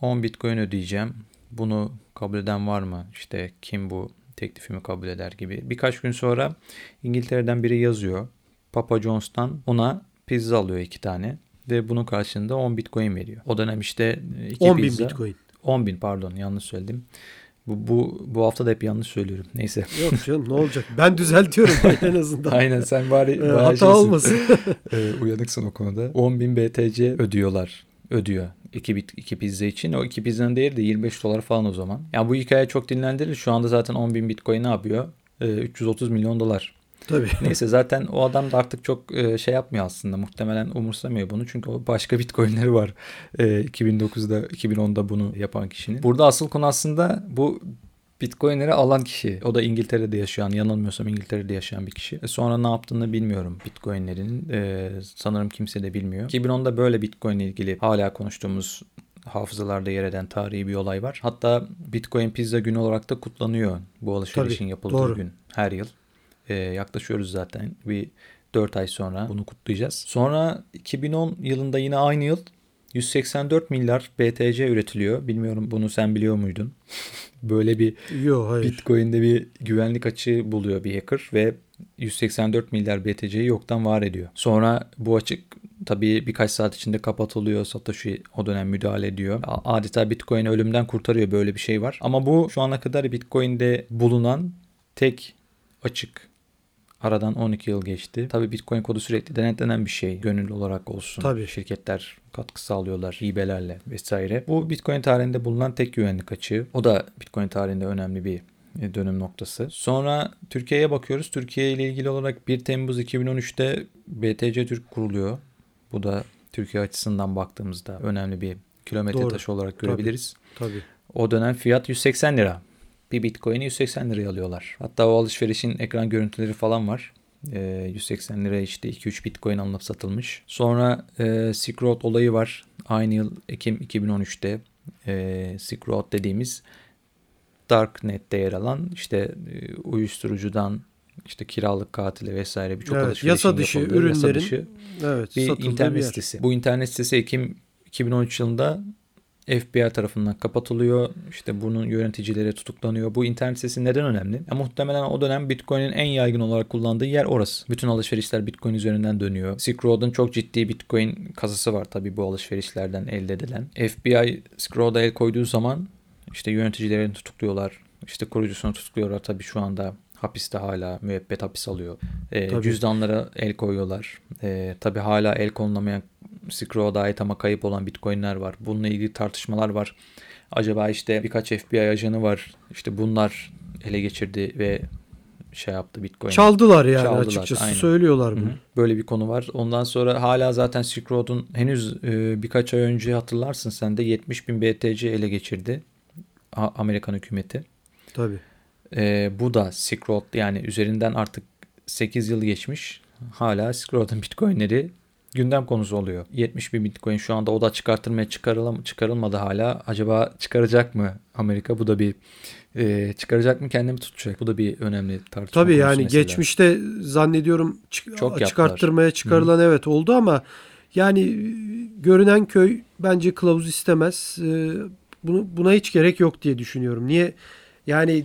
10 bitcoin ödeyeceğim. Bunu kabul eden var mı? İşte kim bu teklifimi kabul eder gibi. Birkaç gün sonra İngiltere'den biri yazıyor. Papa John's'tan ona pizza alıyor iki tane. Ve bunun karşılığında 10 bitcoin veriyor. O dönem işte iki 10 bin bitcoin. 10 bin pardon yanlış söyledim. Bu, bu, bu hafta da hep yanlış söylüyorum. Neyse. Yok canım ne olacak? Ben düzeltiyorum en azından. Aynen sen bari, ee, bari hata şeysin. olmasın. ee, uyanıksın o konuda. 10.000 BTC ödüyorlar. Ödüyor. İki, iki pizza için. O iki pizzanın değeri de 25 dolar falan o zaman. Yani bu hikaye çok dinlendirir. Şu anda zaten 10.000 bitcoin ne yapıyor? Ee, 330 milyon dolar. Tabii. Neyse zaten o adam da artık çok e, şey yapmıyor aslında. Muhtemelen umursamıyor bunu. Çünkü o başka bitcoinleri var. E, 2009'da 2010'da bunu yapan kişinin. Burada asıl konu aslında bu Bitcoin'leri alan kişi. O da İngiltere'de yaşayan, yanılmıyorsam İngiltere'de yaşayan bir kişi. E sonra ne yaptığını bilmiyorum Bitcoin'lerin. E, sanırım kimse de bilmiyor. 2010'da böyle Bitcoin ile ilgili hala konuştuğumuz hafızalarda yer eden tarihi bir olay var. Hatta Bitcoin Pizza günü olarak da kutlanıyor bu alışverişin Tabii, yapıldığı doğru. gün her yıl. E, yaklaşıyoruz zaten. Bir 4 ay sonra bunu kutlayacağız. Sonra 2010 yılında yine aynı yıl 184 milyar BTC üretiliyor. Bilmiyorum bunu sen biliyor muydun? Böyle bir Yo, hayır. Bitcoin'de bir güvenlik açığı buluyor bir hacker ve 184 milyar BTC'yi yoktan var ediyor. Sonra bu açık tabii birkaç saat içinde kapatılıyor. Satoshi o dönem müdahale ediyor. Adeta Bitcoin ölümden kurtarıyor böyle bir şey var. Ama bu şu ana kadar Bitcoin'de bulunan tek açık Aradan 12 yıl geçti. Tabii Bitcoin kodu sürekli denetlenen bir şey. Gönüllü olarak olsun. Tabii. Şirketler katkı sağlıyorlar hibelerle vesaire. Bu Bitcoin tarihinde bulunan tek güvenlik açığı. O da Bitcoin tarihinde önemli bir e, dönüm noktası. Sonra Türkiye'ye bakıyoruz. Türkiye ile ilgili olarak 1 Temmuz 2013'te BTC Türk kuruluyor. Bu da Türkiye açısından baktığımızda önemli bir kilometre Doğru. taşı olarak görebiliriz. Tabii. Tabii. O dönem fiyat 180 lira bir bitcoin'i 180 liraya alıyorlar. Hatta o alışverişin ekran görüntüleri falan var. E, 180 liraya işte 2-3 bitcoin alınıp satılmış. Sonra e, Silk Road olayı var. Aynı yıl Ekim 2013'te e, Silk Road dediğimiz Darknet'te yer alan işte e, uyuşturucudan işte kiralık katile vesaire birçok evet, alışverişin yasa dışı ürünlerin yasa dışı evet, bir internet bir sitesi. Bu internet sitesi Ekim 2013 yılında FBI tarafından kapatılıyor. İşte bunun yöneticileri tutuklanıyor. Bu internet sitesi neden önemli? Ya, muhtemelen o dönem Bitcoin'in en yaygın olarak kullandığı yer orası. Bütün alışverişler Bitcoin üzerinden dönüyor. Silk Road'un çok ciddi Bitcoin kasası var tabii bu alışverişlerden elde edilen. FBI Silk Road'a el koyduğu zaman işte yöneticilerini tutukluyorlar. İşte kurucusunu tutukluyorlar tabii şu anda hapiste hala müebbet hapis alıyor. E, cüzdanlara el koyuyorlar. E, tabii hala el konulamayan Road'a ait ama kayıp olan bitcoinler var. Bununla ilgili tartışmalar var. Acaba işte birkaç FBI ajanı var. İşte bunlar ele geçirdi ve şey yaptı Bitcoin. Çaldılar yani Çaldılar, açıkçası aynen. söylüyorlar bunu. Böyle bir konu var. Ondan sonra hala zaten Silk Road'un henüz e, birkaç ay önce hatırlarsın sen de 70 bin BTC ele geçirdi A- Amerikan hükümeti. Tabii. E, bu da Silk Road yani üzerinden artık 8 yıl geçmiş. Hala Silk Road'un Bitcoin'leri gündem konusu oluyor. 70 bin Bitcoin şu anda o da çıkartılmaya çıkarılam çıkarılmadı hala. Acaba çıkaracak mı Amerika? Bu da bir e, çıkaracak mı kendimi tutacak? Bu da bir önemli tartışma Tabii yani mesela. geçmişte zannediyorum çık- Çok yaptılar. çıkarttırmaya çıkarılan evet oldu ama yani e, görünen köy bence kılavuz istemez. Ee, Bunu buna hiç gerek yok diye düşünüyorum. Niye? Yani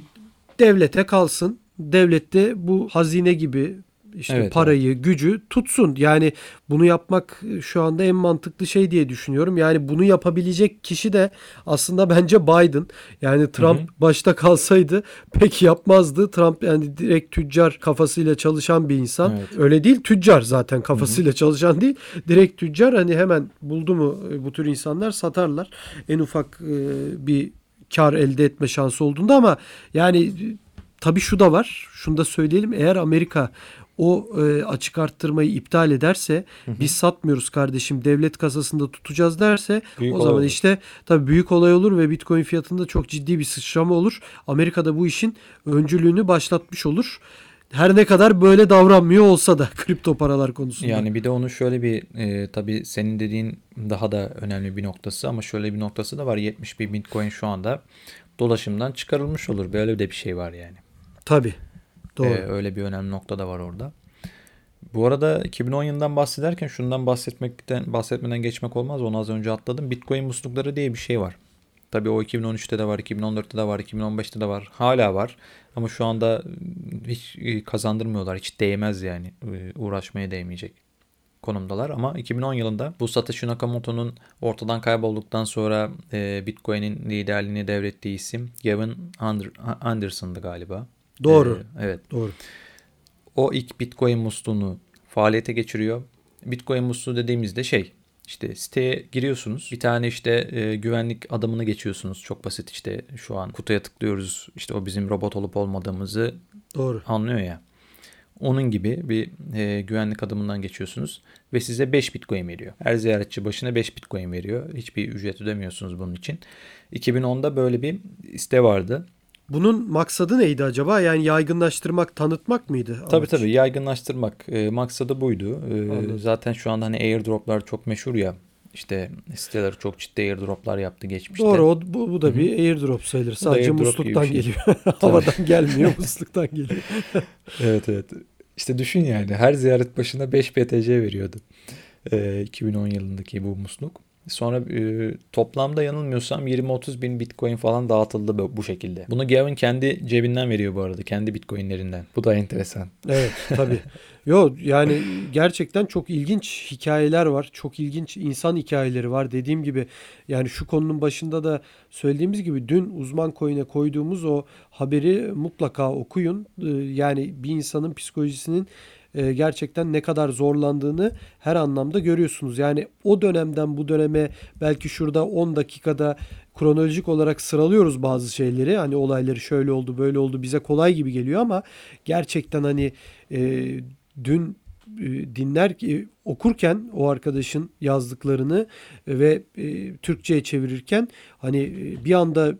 devlete kalsın. Devlet de bu hazine gibi işte Evet, parayı, gücü tutsun. Yani bunu yapmak şu anda en mantıklı şey diye düşünüyorum. Yani bunu yapabilecek kişi de aslında bence Biden. Yani Trump Hı hı. başta kalsaydı pek yapmazdı. Trump yani direkt tüccar kafasıyla çalışan bir insan. Evet. Öyle değil tüccar zaten kafasıyla çalışan değil. Direkt tüccar hani hemen buldu mu e, bu tür insanlar satarlar. En ufak e, bir kar elde etme şansı olduğunda ama yani e, tabii şu da var. Şunu da söyleyelim. Eğer Amerika o e, açık arttırmayı iptal ederse biz satmıyoruz kardeşim devlet kasasında tutacağız derse Büyük o zaman olur. işte tabii büyük olay olur ve Bitcoin fiyatında çok ciddi bir sıçrama olur. Amerika'da bu işin öncülüğünü başlatmış olur. Her ne kadar böyle davranmıyor olsa da kripto paralar konusunda. Yani bir de onun şöyle bir e, tabii senin dediğin daha da önemli bir noktası ama şöyle bir noktası da var. 70 bin Bitcoin şu anda dolaşımdan çıkarılmış olur. Böyle de bir şey var yani. Tabii. Doğru. Ee, öyle bir önemli nokta da var orada. Bu arada 2010 yılından bahsederken şundan bahsetmekten bahsetmeden geçmek olmaz. Onu az önce atladım. Bitcoin muslukları diye bir şey var. Tabii o 2013'te de var, 2014'te de var, 2015'te de var. Hala var. Ama şu anda hiç e, kazandırmıyorlar. Hiç değmez yani. E, Uğraşmaya değmeyecek konumdalar. Ama 2010 yılında bu Satoshi Nakamoto'nun ortadan kaybolduktan sonra e, Bitcoin'in liderliğini devrettiği isim Gavin Ander- Anderson'dı galiba. Doğru. Ee, evet. Doğru. O ilk Bitcoin musluğunu faaliyete geçiriyor. Bitcoin musluğu dediğimizde şey işte siteye giriyorsunuz. Bir tane işte e, güvenlik adımını geçiyorsunuz. Çok basit işte şu an kutuya tıklıyoruz. İşte o bizim robot olup olmadığımızı Doğru. anlıyor ya. Onun gibi bir e, güvenlik adımından geçiyorsunuz ve size 5 Bitcoin veriyor. Her ziyaretçi başına 5 Bitcoin veriyor. Hiçbir ücret ödemiyorsunuz bunun için. 2010'da böyle bir site vardı. Bunun maksadı neydi acaba? Yani yaygınlaştırmak, tanıtmak mıydı? Tabii amaç? tabii yaygınlaştırmak e, maksadı buydu. E, Anladım. zaten şu anda hani airdroplar çok meşhur ya. İşte siteler çok ciddi airdroplar yaptı geçmişte. Doğru o, bu, bu da Hı hı. bir airdrop sayılır. Sadece airdrop musluktan şey. geliyor. Havadan gelmiyor, musluktan geliyor. Evet evet. İşte düşün yani her ziyaret başına 5 BTC veriyordu. E, 2010 yılındaki bu musluk. Sonra e, toplamda yanılmıyorsam 20-30 bin bitcoin falan dağıtıldı bu, şekilde. Bunu Gavin kendi cebinden veriyor bu arada. Kendi bitcoinlerinden. Bu da enteresan. Evet tabii. Yo yani gerçekten çok ilginç hikayeler var. Çok ilginç insan hikayeleri var. Dediğim gibi yani şu konunun başında da söylediğimiz gibi dün uzman coin'e koyduğumuz o haberi mutlaka okuyun. Ee, Yani bir insanın psikolojisinin e, gerçekten ne kadar zorlandığını her anlamda görüyorsunuz. Yani o dönemden bu döneme belki şurada 10 dakikada kronolojik olarak sıralıyoruz bazı şeyleri. Hani olayları şöyle oldu, böyle oldu bize kolay gibi geliyor ama gerçekten hani e, dün e, dinler e, okurken o arkadaşın yazdıklarını ve e, Türkçe'ye çevirirken hani bir anda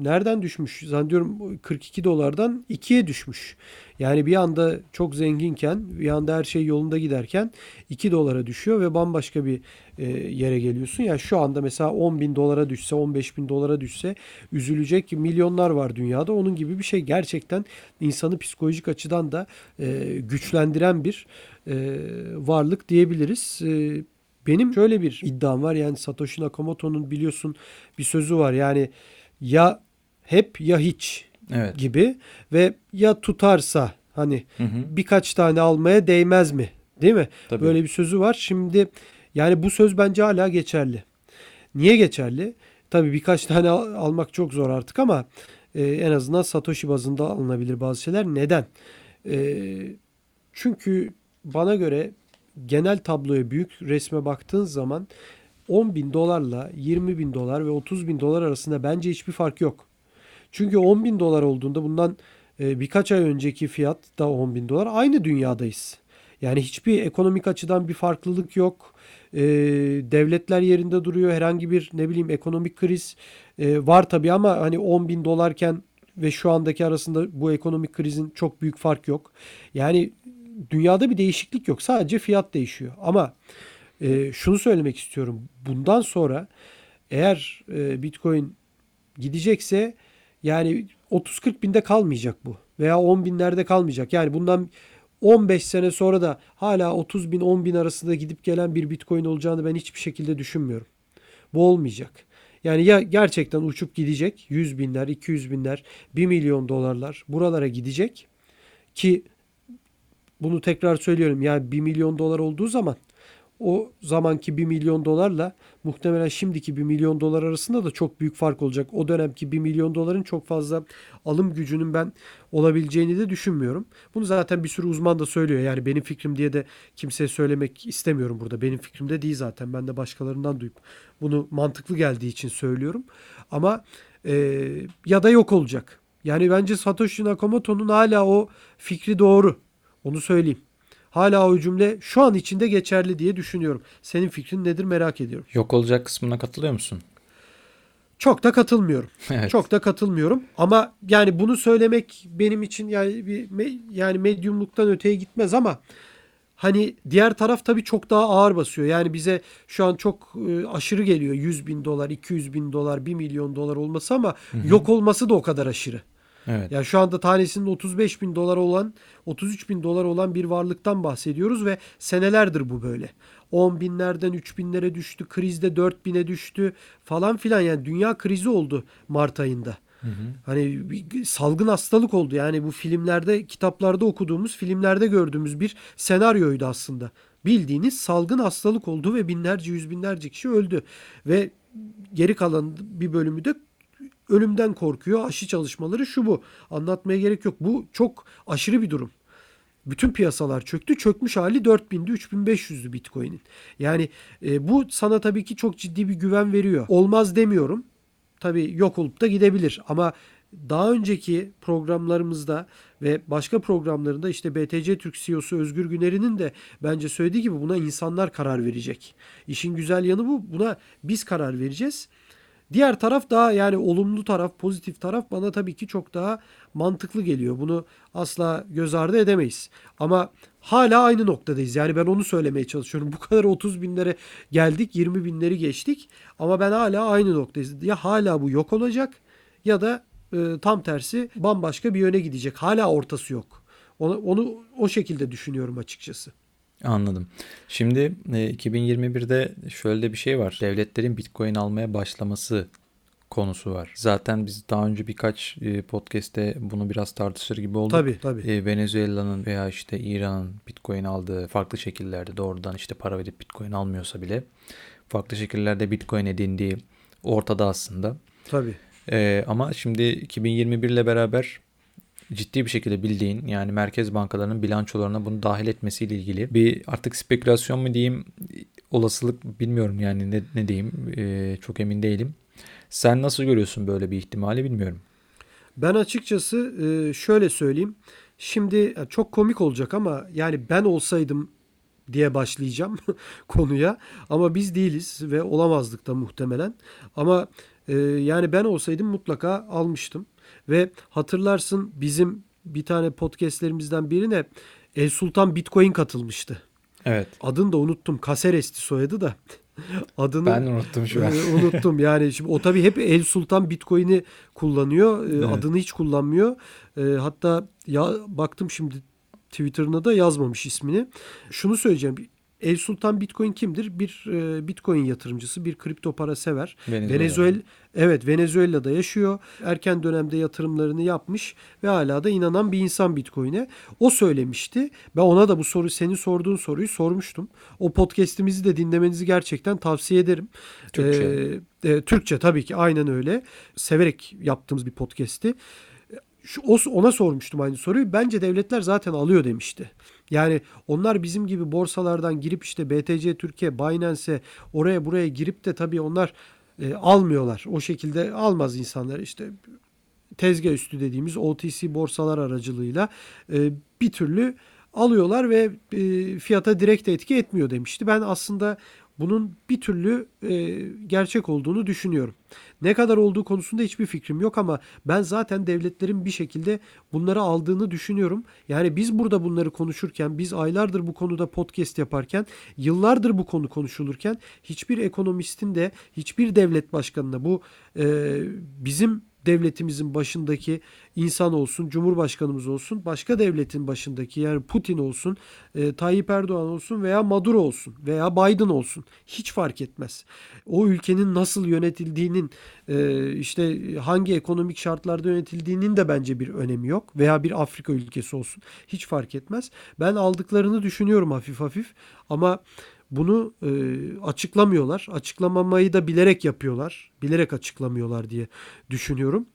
nereden düşmüş? Zannediyorum 42 dolardan 2'ye düşmüş. Yani bir anda çok zenginken, bir anda her şey yolunda giderken 2 dolara düşüyor ve bambaşka bir e, yere geliyorsun. Yani şu anda mesela 10 bin dolara düşse, 15 bin dolara düşse üzülecek milyonlar var dünyada. Onun gibi bir şey gerçekten insanı psikolojik açıdan da e, güçlendiren bir e, varlık diyebiliriz. Benim şöyle bir iddiam var. Yani Satoshi Nakamoto'nun biliyorsun bir sözü var. Yani ya hep ya hiç Evet. gibi ve ya tutarsa hani Hı hı. birkaç tane almaya değmez mi? Değil mi? Tabii. Böyle bir sözü var. Şimdi yani bu söz bence hala geçerli. Niye geçerli? Tabii birkaç tane al- almak çok zor artık ama e, en azından Satoshi bazında alınabilir bazı şeyler. Neden? E, çünkü bana göre genel tabloya büyük resme baktığın zaman 10 bin dolarla 20 bin dolar ve 30 bin dolar arasında bence hiçbir fark yok. Çünkü 10 bin dolar olduğunda bundan e, birkaç ay önceki fiyat da 10 bin dolar aynı dünyadayız. Yani hiçbir ekonomik açıdan bir farklılık yok. E, devletler yerinde duruyor. Herhangi bir ne bileyim ekonomik kriz e, var tabii ama hani 10 bin dolarken ve şu andaki arasında bu ekonomik krizin çok büyük fark yok. Yani dünyada bir değişiklik yok. Sadece fiyat değişiyor. Ama e, şunu söylemek istiyorum. Bundan sonra eğer e, Bitcoin gidecekse yani 30-40 binde kalmayacak bu. Veya 10 binlerde kalmayacak. Yani bundan 15 sene sonra da hala 30 bin 10 bin arasında gidip gelen bir Bitcoin olacağını ben hiçbir şekilde düşünmüyorum. Bu olmayacak. Yani ya gerçekten uçup gidecek 100 binler, 200 binler, 1 milyon dolarlar buralara gidecek ki bunu tekrar söylüyorum yani 1 milyon dolar olduğu zaman o zamanki 1 milyon dolarla muhtemelen şimdiki 1 milyon dolar arasında da çok büyük fark olacak. O dönemki 1 milyon doların çok fazla alım gücünün ben olabileceğini de düşünmüyorum. Bunu zaten bir sürü uzman da söylüyor. Yani benim fikrim diye de kimseye söylemek istemiyorum burada. Benim fikrim de değil zaten. Ben de başkalarından duyup bunu mantıklı geldiği için söylüyorum. Ama e, ya da yok olacak. Yani bence Satoshi Nakamoto'nun hala o fikri doğru. Onu söyleyeyim. Hala o cümle şu an içinde geçerli diye düşünüyorum. Senin fikrin nedir merak ediyorum. Yok olacak kısmına katılıyor musun? Çok da katılmıyorum. Evet. Çok da katılmıyorum. Ama yani bunu söylemek benim için yani bir me- yani medyumluktan öteye gitmez ama hani diğer taraf tabii çok daha ağır basıyor. Yani bize şu an çok e, aşırı geliyor. 100 bin dolar, 200 bin dolar, 1 milyon dolar olması ama yok olması da o kadar aşırı. Evet. Yani şu anda tanesinin 35 bin dolar olan 33 bin dolar olan bir varlıktan bahsediyoruz ve senelerdir bu böyle. 10 binlerden 3 binlere düştü. Krizde 4 bine düştü falan filan. Yani dünya krizi oldu Mart ayında. Hani bir salgın hastalık oldu. Yani bu filmlerde, kitaplarda okuduğumuz, filmlerde gördüğümüz bir senaryoydu aslında. Bildiğiniz salgın hastalık oldu ve binlerce, yüz binlerce kişi öldü. Ve geri kalan bir bölümü de ölümden korkuyor. Aşı çalışmaları şu bu. Anlatmaya gerek yok. Bu çok aşırı bir durum. Bütün piyasalar çöktü. Çökmüş hali 4000'di 3500'dü Bitcoin'in. Yani e, bu sana tabii ki çok ciddi bir güven veriyor. Olmaz demiyorum. Tabii yok olup da gidebilir ama daha önceki programlarımızda ve başka programlarında işte BTC Türk CEO'su Özgür Güner'in de bence söylediği gibi buna insanlar karar verecek. İşin güzel yanı bu. Buna biz karar vereceğiz. Diğer taraf daha yani olumlu taraf, pozitif taraf bana tabii ki çok daha mantıklı geliyor. Bunu asla göz ardı edemeyiz. Ama hala aynı noktadayız. Yani ben onu söylemeye çalışıyorum. Bu kadar 30 binlere geldik, 20 binleri geçtik. Ama ben hala aynı noktadayız. Ya hala bu yok olacak ya da e, tam tersi bambaşka bir yöne gidecek. Hala ortası yok. Onu, onu o şekilde düşünüyorum açıkçası. Anladım. Şimdi e, 2021'de şöyle de bir şey var. Devletlerin Bitcoin almaya başlaması konusu var. Zaten biz daha önce birkaç e, podcast'te bunu biraz tartışır gibi olduk. Tabii tabii. E, Venezuela'nın veya işte İran'ın Bitcoin aldığı farklı şekillerde doğrudan işte para verip Bitcoin almıyorsa bile farklı şekillerde Bitcoin edindiği ortada aslında. Tabii. E, ama şimdi 2021 ile beraber ciddi bir şekilde bildiğin yani merkez bankalarının bilançolarına bunu dahil etmesiyle ilgili bir artık spekülasyon mu diyeyim olasılık bilmiyorum yani ne, ne diyeyim e, çok emin değilim. Sen nasıl görüyorsun böyle bir ihtimali bilmiyorum. Ben açıkçası e, şöyle söyleyeyim. Şimdi çok komik olacak ama yani ben olsaydım diye başlayacağım konuya. Ama biz değiliz ve olamazdık da muhtemelen. Ama e, yani ben olsaydım mutlaka almıştım. Ve hatırlarsın bizim bir tane podcastlerimizden birine El Sultan Bitcoin katılmıştı. Evet. Adını da unuttum. Caceres'ti soyadı da. Adını Ben unuttum şu an. unuttum. Yani şimdi o tabii hep El Sultan Bitcoin'i kullanıyor. E, Evet. Adını hiç kullanmıyor. E, hatta ya baktım şimdi Twitter'ına da yazmamış ismini. Şunu söyleyeceğim. El Sultan Bitcoin kimdir? Bir e, Bitcoin yatırımcısı, bir kripto para sever. Venezuela. Venezuela evet Venezuela'da yaşıyor. Erken dönemde yatırımlarını yapmış ve hala da inanan bir insan Bitcoin'e. O söylemişti. Ben ona da bu soru senin sorduğun soruyu sormuştum. O podcast'imizi de dinlemenizi gerçekten tavsiye ederim. Türkçe. Ee, e, Türkçe tabii ki aynen öyle. Severek yaptığımız bir podcast'ti. şu, ona sormuştum aynı soruyu. Bence devletler zaten alıyor demişti. Yani onlar bizim gibi borsalardan girip işte BTC Türkiye, Binance'e oraya buraya girip de tabii onlar e, almıyorlar. O şekilde almaz insanlar işte tezgah üstü dediğimiz OTC borsalar aracılığıyla e, bir türlü alıyorlar ve e, fiyata direkt etki etmiyor demişti. Ben aslında bunun bir türlü e, gerçek olduğunu düşünüyorum. Ne kadar olduğu konusunda hiçbir fikrim yok ama ben zaten devletlerin bir şekilde bunları aldığını düşünüyorum. Yani biz burada bunları konuşurken, biz aylardır bu konuda podcast yaparken, yıllardır bu konu konuşulurken hiçbir ekonomistin de hiçbir devlet başkanına bu e, bizim devletimizin başındaki insan olsun, Cumhurbaşkanımız olsun, başka devletin başındaki yani Putin olsun, e, Tayyip Erdoğan olsun veya Maduro olsun veya Biden olsun hiç fark etmez. O ülkenin nasıl yönetildiğinin e, işte hangi ekonomik şartlarda yönetildiğinin de bence bir önemi yok veya bir Afrika ülkesi olsun hiç fark etmez. Ben aldıklarını düşünüyorum hafif hafif ama bunu e, açıklamıyorlar. Açıklamamayı da bilerek yapıyorlar. Bilerek açıklamıyorlar diye düşünüyorum.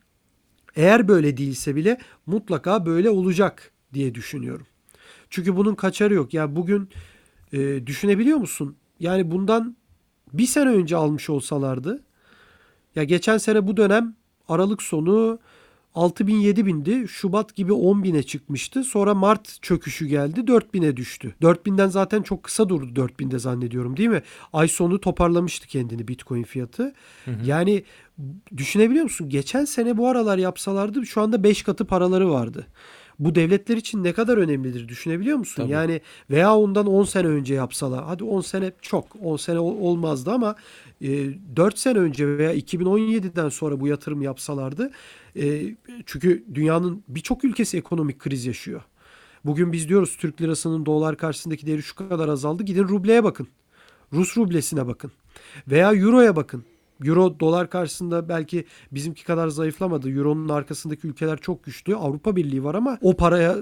Eğer böyle değilse bile mutlaka böyle olacak diye düşünüyorum. Çünkü bunun kaçarı yok. Yani bugün e, düşünebiliyor musun? Yani bundan bir sene önce almış olsalardı ya geçen sene bu dönem Aralık sonu 6 bin 7 bindi. Şubat gibi 10 bine çıkmıştı. Sonra Mart çöküşü geldi 4 bine düştü. 4 binden zaten çok kısa durdu 4 binde zannediyorum değil mi? Ay sonu toparlamıştı kendini Bitcoin fiyatı. Hı hı. Yani düşünebiliyor musun? Geçen sene bu aralar yapsalardı şu anda 5 katı paraları vardı bu devletler için ne kadar önemlidir düşünebiliyor musun? Tabii. Yani veya ondan 10 sene önce yapsalar. Hadi 10 sene çok 10 sene olmazdı ama e, 4 sene önce veya 2017'den sonra bu yatırım yapsalardı. E, çünkü dünyanın birçok ülkesi ekonomik kriz yaşıyor. Bugün biz diyoruz Türk lirasının dolar karşısındaki değeri şu kadar azaldı. Gidin rubleye bakın. Rus rublesine bakın. Veya euroya bakın. Euro dolar karşısında belki bizimki kadar zayıflamadı. Euro'nun arkasındaki ülkeler çok güçlü. Avrupa Birliği var ama o paraya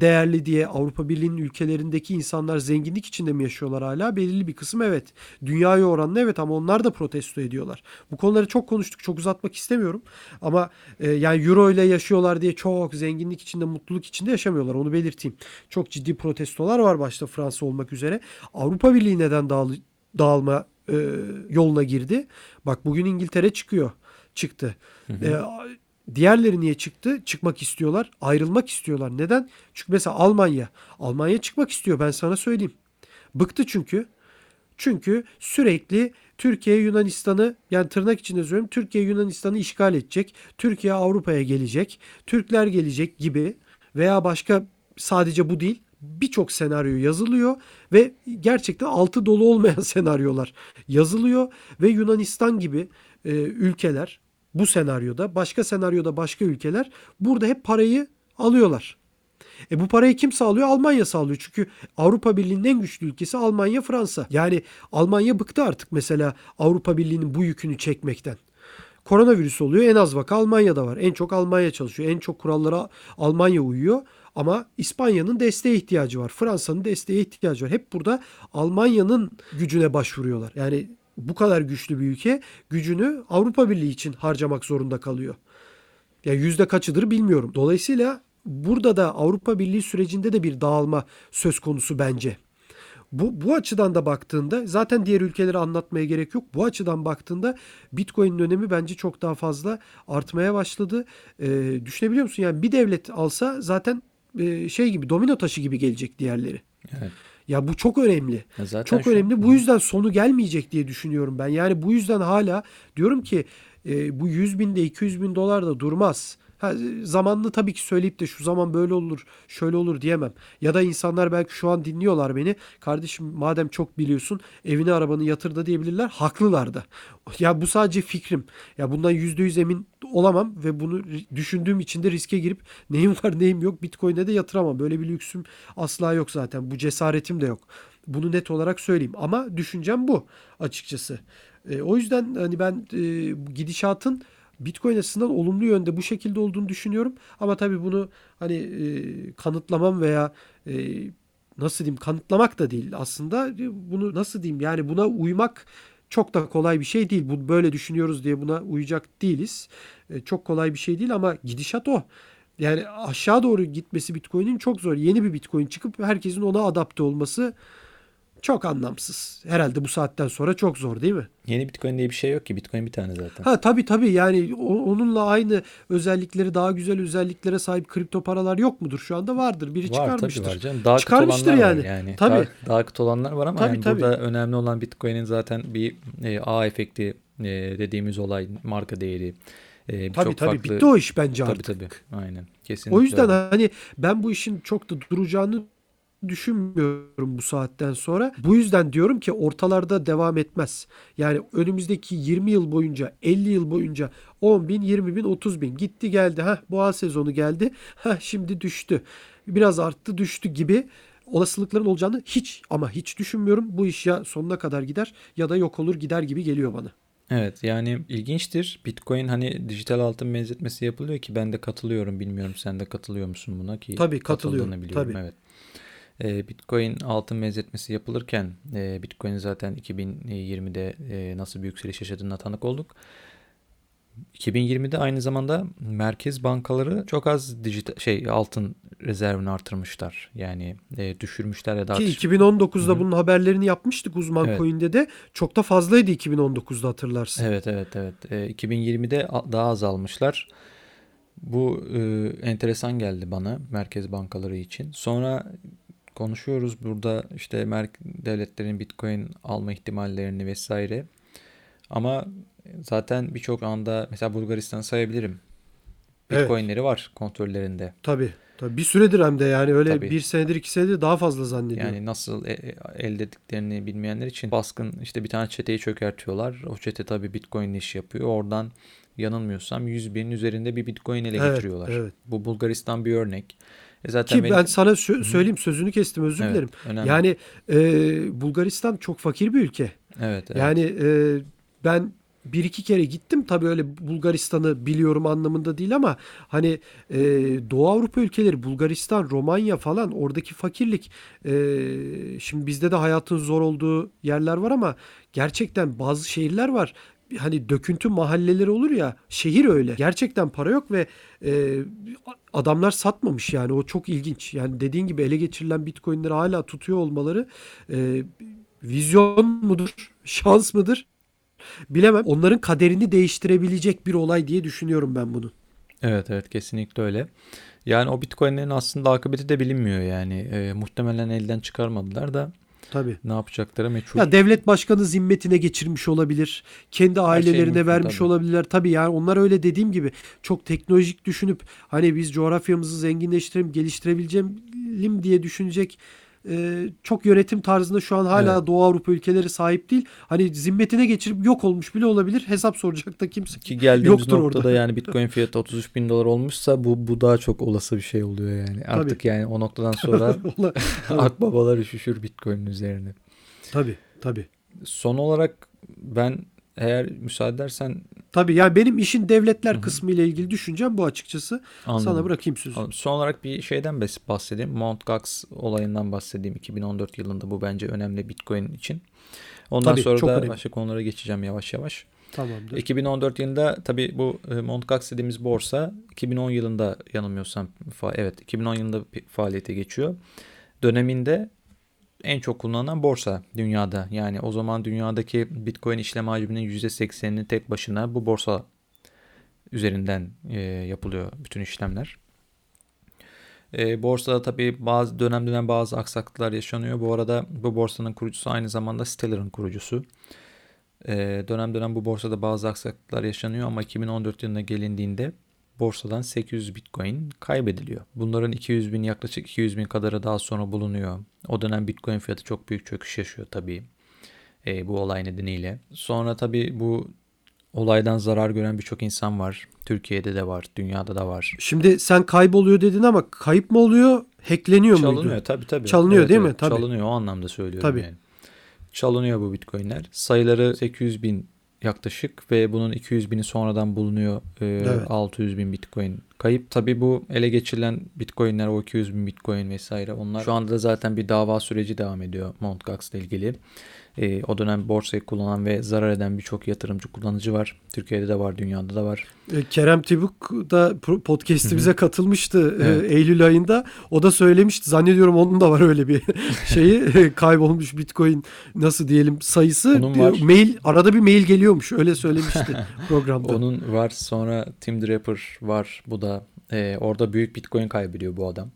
değerli diye Avrupa Birliği'nin ülkelerindeki insanlar zenginlik içinde mi yaşıyorlar hala? Belirli bir kısım evet. Dünyaya oranla evet ama onlar da protesto ediyorlar. Bu konuları çok konuştuk. Çok uzatmak istemiyorum. Ama e, yani Euro ile yaşıyorlar diye çok zenginlik içinde, mutluluk içinde yaşamıyorlar. Onu belirteyim. Çok ciddi protestolar var başta Fransa olmak üzere. Avrupa Birliği neden dağıl dağılma e, yoluna girdi. Bak bugün İngiltere çıkıyor. Çıktı. Hı hı. E, diğerleri niye çıktı? Çıkmak istiyorlar. Ayrılmak istiyorlar. Neden? Çünkü mesela Almanya. Almanya çıkmak istiyor ben sana söyleyeyim. Bıktı çünkü. Çünkü sürekli Türkiye Yunanistan'ı yani tırnak içinde söylüyorum Türkiye Yunanistan'ı işgal edecek. Türkiye Avrupa'ya gelecek. Türkler gelecek gibi veya başka sadece bu değil birçok senaryo yazılıyor ve gerçekten altı dolu olmayan senaryolar yazılıyor ve Yunanistan gibi e, ülkeler bu senaryoda başka senaryoda başka ülkeler burada hep parayı alıyorlar. E bu parayı kim sağlıyor? Almanya sağlıyor. Çünkü Avrupa Birliği'nin en güçlü ülkesi Almanya, Fransa. Yani Almanya bıktı artık mesela Avrupa Birliği'nin bu yükünü çekmekten. Koronavirüs oluyor. En az vaka Almanya'da var. En çok Almanya çalışıyor. En çok kurallara Almanya uyuyor. Ama İspanya'nın desteğe ihtiyacı var. Fransa'nın desteğe ihtiyacı var. Hep burada Almanya'nın gücüne başvuruyorlar. Yani bu kadar güçlü bir ülke gücünü Avrupa Birliği için harcamak zorunda kalıyor. Ya yüzde kaçıdır bilmiyorum. Dolayısıyla burada da Avrupa Birliği sürecinde de bir dağılma söz konusu bence. Bu, bu açıdan da baktığında zaten diğer ülkeleri anlatmaya gerek yok. Bu açıdan baktığında Bitcoin'in önemi bence çok daha fazla artmaya başladı. Ee, düşünebiliyor musun? Yani bir devlet alsa zaten e, şey gibi domino taşı gibi gelecek diğerleri. Evet. Ya bu çok önemli. Ya zaten çok şu... önemli. Bu yüzden sonu gelmeyecek diye düşünüyorum ben. Yani bu yüzden hala diyorum ki e, bu 100 binde 200 bin dolar da durmaz. Ha, zamanlı tabii ki söyleyip de şu zaman böyle olur, şöyle olur diyemem. Ya da insanlar belki şu an dinliyorlar beni. Kardeşim madem çok biliyorsun evini arabanı yatır da diyebilirler. Haklılar da. Ya bu sadece fikrim. Ya bundan %100 emin olamam ve bunu düşündüğüm için de riske girip neyim var neyim yok Bitcoin'e de yatıramam. Böyle bir lüksüm asla yok zaten. Bu cesaretim de yok. Bunu net olarak söyleyeyim. Ama düşüncem bu açıkçası. E, o yüzden hani ben e, gidişatın Bitcoin açısından olumlu yönde bu şekilde olduğunu düşünüyorum. Ama tabii bunu hani e, kanıtlamam veya e, nasıl diyeyim kanıtlamak da değil aslında. Bunu nasıl diyeyim yani buna uymak çok da kolay bir şey değil. Bu böyle düşünüyoruz diye buna uyacak değiliz. E, çok kolay bir şey değil ama gidişat o. Yani aşağı doğru gitmesi Bitcoin'in çok zor. Yeni bir Bitcoin çıkıp herkesin ona adapte olması çok anlamsız. Herhalde bu saatten sonra çok zor değil mi? Yeni Bitcoin diye bir şey yok ki. Bitcoin bir tane zaten. Ha tabii tabii yani onunla aynı özellikleri daha güzel özelliklere sahip kripto paralar yok mudur? Şu anda vardır. Biri Var çıkarmıştır. tabii var canım. Daha Çıkarmıştır yani. var yani. Tabii. Daha, daha kötü olanlar var ama Tabii, yani tabii. burada önemli olan Bitcoin'in zaten bir e, ağ efekti e, dediğimiz olay marka değeri. E, Tabii çok tabii farklı. bitti o iş bence Tabii artık. tabii. Aynen. Kesinlikle. O yüzden öyle. hani ben bu işin çok da duracağını düşünmüyorum bu saatten sonra. Bu yüzden diyorum ki ortalarda devam etmez. Yani önümüzdeki 20 yıl boyunca 50 yıl boyunca 10 bin 20 bin 30 bin gitti geldi. Ha boğa sezonu geldi. Ha şimdi düştü. Biraz arttı düştü gibi olasılıkların olacağını hiç ama hiç düşünmüyorum. Bu iş ya sonuna kadar gider ya da yok olur gider gibi geliyor bana. Evet yani ilginçtir. Bitcoin hani dijital altın benzetmesi yapılıyor ki ben de katılıyorum. Bilmiyorum sen de katılıyor musun buna ki Tabii, katılıyorum. biliyorum. Tabii. Evet. Ee, Bitcoin altın benzetmesi yapılırken e, Bitcoin zaten 2020'de e, nasıl bir yükseliş yaşadığına tanık olduk. 2020'de aynı zamanda merkez bankaları çok az dijital şey altın rezervini artırmışlar. Yani e, düşürmüşler ya da Ki artış- 2019'da Hı hı. bunun haberlerini yapmıştık uzman Evet. coin'de de. Çok da fazlaydı 2019'da hatırlarsın. Evet evet evet. Ee, 2020'de a- daha azalmışlar. Bu e, enteresan geldi bana merkez bankaları için. Sonra konuşuyoruz burada işte merk devletlerin Bitcoin alma ihtimallerini vesaire. Ama zaten birçok anda mesela Bulgaristan sayabilirim. Evet. Bitcoin'leri var kontrollerinde. Tabii. Tabii bir süredir hem de yani öyle Tabii. bir senedir iki senedir daha fazla zannediyorum. Yani nasıl e- e- elde ettiklerini bilmeyenler için baskın işte bir tane çeteyi çökertiyorlar. O çete tabii Bitcoin iş yapıyor. Oradan yanılmıyorsam 100 binin üzerinde bir Bitcoin ele Evet, getiriyorlar. evet. Bu Bulgaristan bir örnek. E zaten Ki benim- ben sana sö- söyleyeyim sözünü kestim özür Evet, dilerim. önemli. Yani e, Bulgaristan çok fakir bir ülke. evet, evet. Yani e, ben bir iki kere gittim tabii öyle Bulgaristan'ı biliyorum anlamında değil ama hani e, Doğu Avrupa ülkeleri Bulgaristan, Romanya falan oradaki fakirlik e, şimdi bizde de hayatın zor olduğu yerler var ama gerçekten bazı şehirler var. Hani döküntü mahalleleri olur ya şehir öyle. Gerçekten para yok ve e, adamlar satmamış yani o çok ilginç. Yani dediğin gibi ele geçirilen bitcoinleri hala tutuyor olmaları e, vizyon mudur, şans mıdır? Bilemem. Onların kaderini değiştirebilecek bir olay diye düşünüyorum ben bunu. Evet evet kesinlikle öyle. Yani o Bitcoin'lerin aslında akıbeti de bilinmiyor yani. E, muhtemelen elden çıkarmadılar da Tabii. ne yapacakları meçhul. Ya devlet başkanı zimmetine geçirmiş olabilir. Kendi ailelerine mümkün, vermiş tabii. olabilirler. Tabii yani onlar öyle dediğim gibi çok teknolojik düşünüp hani biz coğrafyamızı zenginleştirelim, geliştirebileceğim diye düşünecek e, çok yönetim tarzında şu an hala Evet. Doğu Avrupa ülkeleri sahip değil. Hani zimmetine geçirip yok olmuş bile olabilir. Hesap soracak da kimse. Ki geldiğimiz Yoktur noktada orada. yani Bitcoin fiyatı 33 bin dolar olmuşsa bu bu daha çok olası bir şey oluyor yani. Artık yani o noktadan sonra akbabalar üşüşür Bitcoin'in üzerine. tabii, tabii. Son olarak ben eğer müsaade edersen Tabii yani benim işin devletler kısmı ile ilgili düşüncem bu açıkçası. anladım. Sana bırakayım sözü. Anladım. Son olarak bir şeyden bahsedeyim. Mt. Gox olayından bahsedeyim. 2014 yılında bu bence önemli Bitcoin için. Ondan Tabii, sonra da önemli. başka konulara geçeceğim yavaş yavaş. Tamamdır. 2014 yılında tabii bu e, Mt. Gox dediğimiz borsa 2010 yılında yanılmıyorsam evet 2010 yılında faaliyete geçiyor. Döneminde en çok kullanılan borsa dünyada. Yani o zaman dünyadaki Bitcoin işlem hacminin %80'ini tek başına bu borsa üzerinden e, yapılıyor bütün işlemler. E, borsada tabii bazı dönem dönem bazı aksaklıklar yaşanıyor. Bu arada bu borsanın kurucusu aynı zamanda Stellar'ın kurucusu. E, dönem dönem bu borsada bazı aksaklıklar yaşanıyor ama 2014 yılına gelindiğinde borsadan 800 Bitcoin kaybediliyor. Bunların 200 bin yaklaşık 200 bin kadarı daha sonra bulunuyor. O dönem Bitcoin fiyatı çok büyük çöküş yaşıyor tabii e, bu olay nedeniyle. Sonra tabii bu olaydan zarar gören birçok insan var. Türkiye'de de var, dünyada da var. Şimdi sen kayboluyor dedin ama kayıp mı oluyor, hackleniyor Çalınıyor muydu? tabii tabii. Çalınıyor değil mi? Tabii. Çalınıyor o anlamda söylüyorum Tabii. yani. Çalınıyor bu bitcoinler. Sayıları 800 bin yaklaşık ve bunun 200 bini sonradan bulunuyor. Ee, Evet. 600 bin bitcoin kayıp. Tabii bu ele geçirilen bitcoinler o 200 bin bitcoin vesaire onlar şu anda da zaten bir dava süreci devam ediyor Mt. Gox ile ilgili. E, o dönem borsayı kullanan ve zarar eden birçok yatırımcı kullanıcı var. Türkiye'de de var, dünyada da var. E, Kerem Tibuk da podcast'imize katılmıştı e, evet. Eylül ayında. O da söylemişti. Zannediyorum onun da var öyle bir şeyi. Kaybolmuş Bitcoin nasıl diyelim sayısı. Onun var. Mail arada bir mail geliyormuş. Öyle söylemişti programda. Onun var. Sonra Tim Draper var. Bu da e, orada büyük Bitcoin kaybediyor bu adam.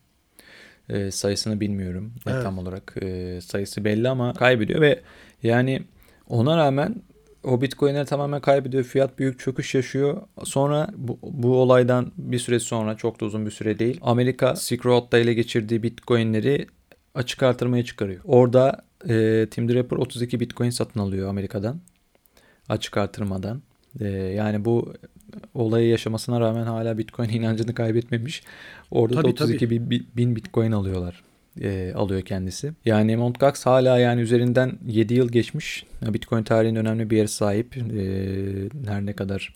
E, sayısını bilmiyorum evet. tam olarak. E, sayısı belli ama kaybediyor ve yani ona rağmen o Bitcoin'leri tamamen kaybediyor. Fiyat büyük çöküş yaşıyor. Sonra bu, bu olaydan bir süre sonra çok da uzun bir süre değil. Amerika Silk Road'da ele geçirdiği Bitcoin'leri açık artırmaya çıkarıyor. Orada e, Tim Draper 32 Bitcoin satın alıyor Amerika'dan. Açık artırmadan. E, yani bu olayı yaşamasına rağmen hala Bitcoin inancını kaybetmemiş. Orada tabii, da 32 tabii. bin Bitcoin alıyorlar. E, alıyor kendisi. Yani Mt. Gox hala yani üzerinden 7 yıl geçmiş. Bitcoin tarihinin önemli bir yere sahip. E, her ne kadar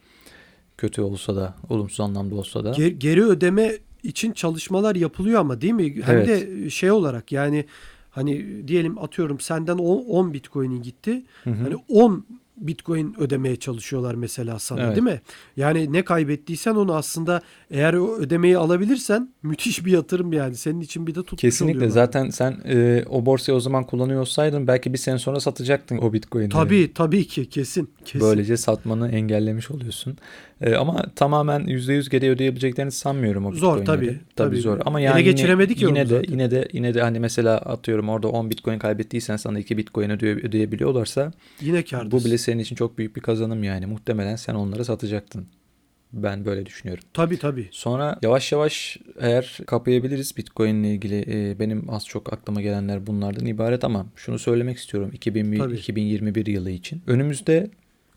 kötü olsa da, olumsuz anlamda olsa da. Geri, geri ödeme için çalışmalar yapılıyor ama değil mi? Hem evet. de şey olarak yani hani diyelim atıyorum senden 10, 10 Bitcoin'in gitti. Hı hı. Hani 10 Bitcoin ödemeye çalışıyorlar mesela sana evet. değil mi? Yani ne kaybettiysen onu aslında eğer o ödemeyi alabilirsen müthiş bir yatırım yani. Senin için bir de tutmuş Kesinlikle. oluyor. Zaten sen e, o borsayı o zaman kullanıyor olsaydın belki bir sene sonra satacaktın o Bitcoin'i. Tabii tabii ki kesin. kesin. Böylece satmanı engellemiş oluyorsun. E, ama tamamen %100 geri ödeyebileceklerini sanmıyorum o Zor tabii, tabii. Tabii zor. Ama yani Ele geçiremedik yine, yine de zaten. yine de yine de hani mesela atıyorum orada 10 Bitcoin kaybettiysen sana 2 Bitcoin ödeye, ödeyebiliyorlarsa yine kârdasın. Bu bile senin için çok büyük bir kazanım yani. Muhtemelen sen onları satacaktın. Ben böyle düşünüyorum. Tabii tabii. Sonra yavaş yavaş eğer kapayabiliriz Bitcoin ile ilgili e, benim az çok aklıma gelenler bunlardan ibaret ama şunu söylemek istiyorum 2000, tabii. 2021 yılı için. Önümüzde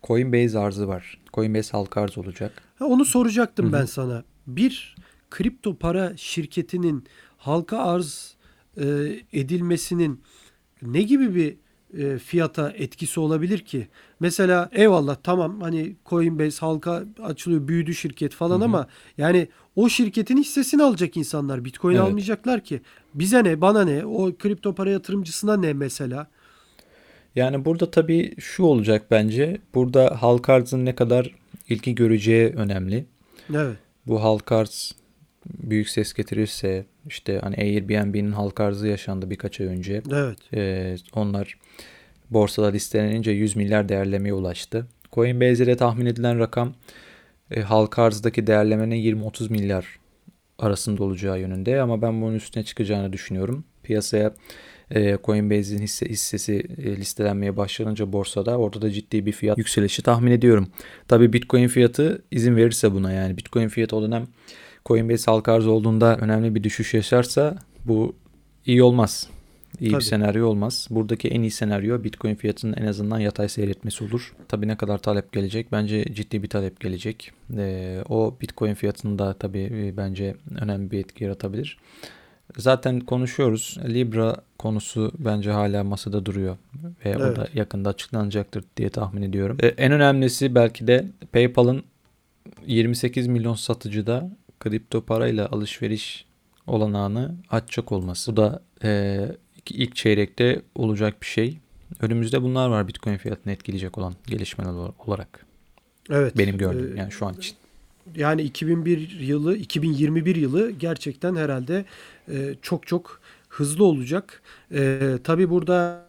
Coinbase arzı var. Coinbase halka arz olacak. Ha, onu soracaktım Hı-hı. ben sana. Bir kripto para şirketinin halka arz e, edilmesinin ne gibi bir e, fiyata etkisi olabilir ki? Mesela eyvallah tamam hani Coinbase halka açılıyor büyüdü şirket falan Hı-hı. ama yani o şirketin hissesini alacak insanlar. Bitcoin evet. almayacaklar ki. Bize ne bana ne o kripto para yatırımcısına ne mesela? Yani burada tabii şu olacak bence. Burada halka arzın ne kadar ilgi göreceği önemli. Evet. Bu halka arz büyük ses getirirse işte hani Airbnb'nin halka arzı yaşandı birkaç ay önce. Evet. Ee, onlar borsada listelenince 100 milyar değerlemeye ulaştı. Coinbase'de tahmin edilen rakam e, halka arzdaki değerlemenin 20-30 milyar arasında olacağı yönünde ama ben bunun üstüne çıkacağını düşünüyorum. Piyasaya e, Coinbase'in hisse, hissesi e, listelenmeye başlanınca borsada orada da ciddi bir fiyat yükselişi tahmin ediyorum. Tabii Bitcoin fiyatı izin verirse buna yani Bitcoin fiyatı o dönem Coinbase halka arz olduğunda önemli bir düşüş yaşarsa bu iyi olmaz. İyi Tabii. bir senaryo olmaz. Buradaki en iyi senaryo Bitcoin fiyatının en azından yatay seyretmesi olur. Tabii ne kadar talep gelecek? Bence ciddi bir talep gelecek. Ee, o Bitcoin fiyatında tabii e, bence önemli bir etki yaratabilir. Zaten konuşuyoruz. Libra konusu bence hala masada duruyor ve evet. o da yakında açıklanacaktır diye tahmin ediyorum. Ee, en önemlisi belki de PayPal'ın 28 milyon satıcıda kripto parayla alışveriş olanağını açacak olması. Bu da e, ilk çeyrekte olacak bir şey. Önümüzde bunlar var Bitcoin fiyatını etkileyecek olan gelişmeler olarak. Evet. Benim gördüğüm e, yani şu an için. Yani 2001 yılı, 2021 yılı gerçekten herhalde e, çok çok hızlı olacak. E, tabii burada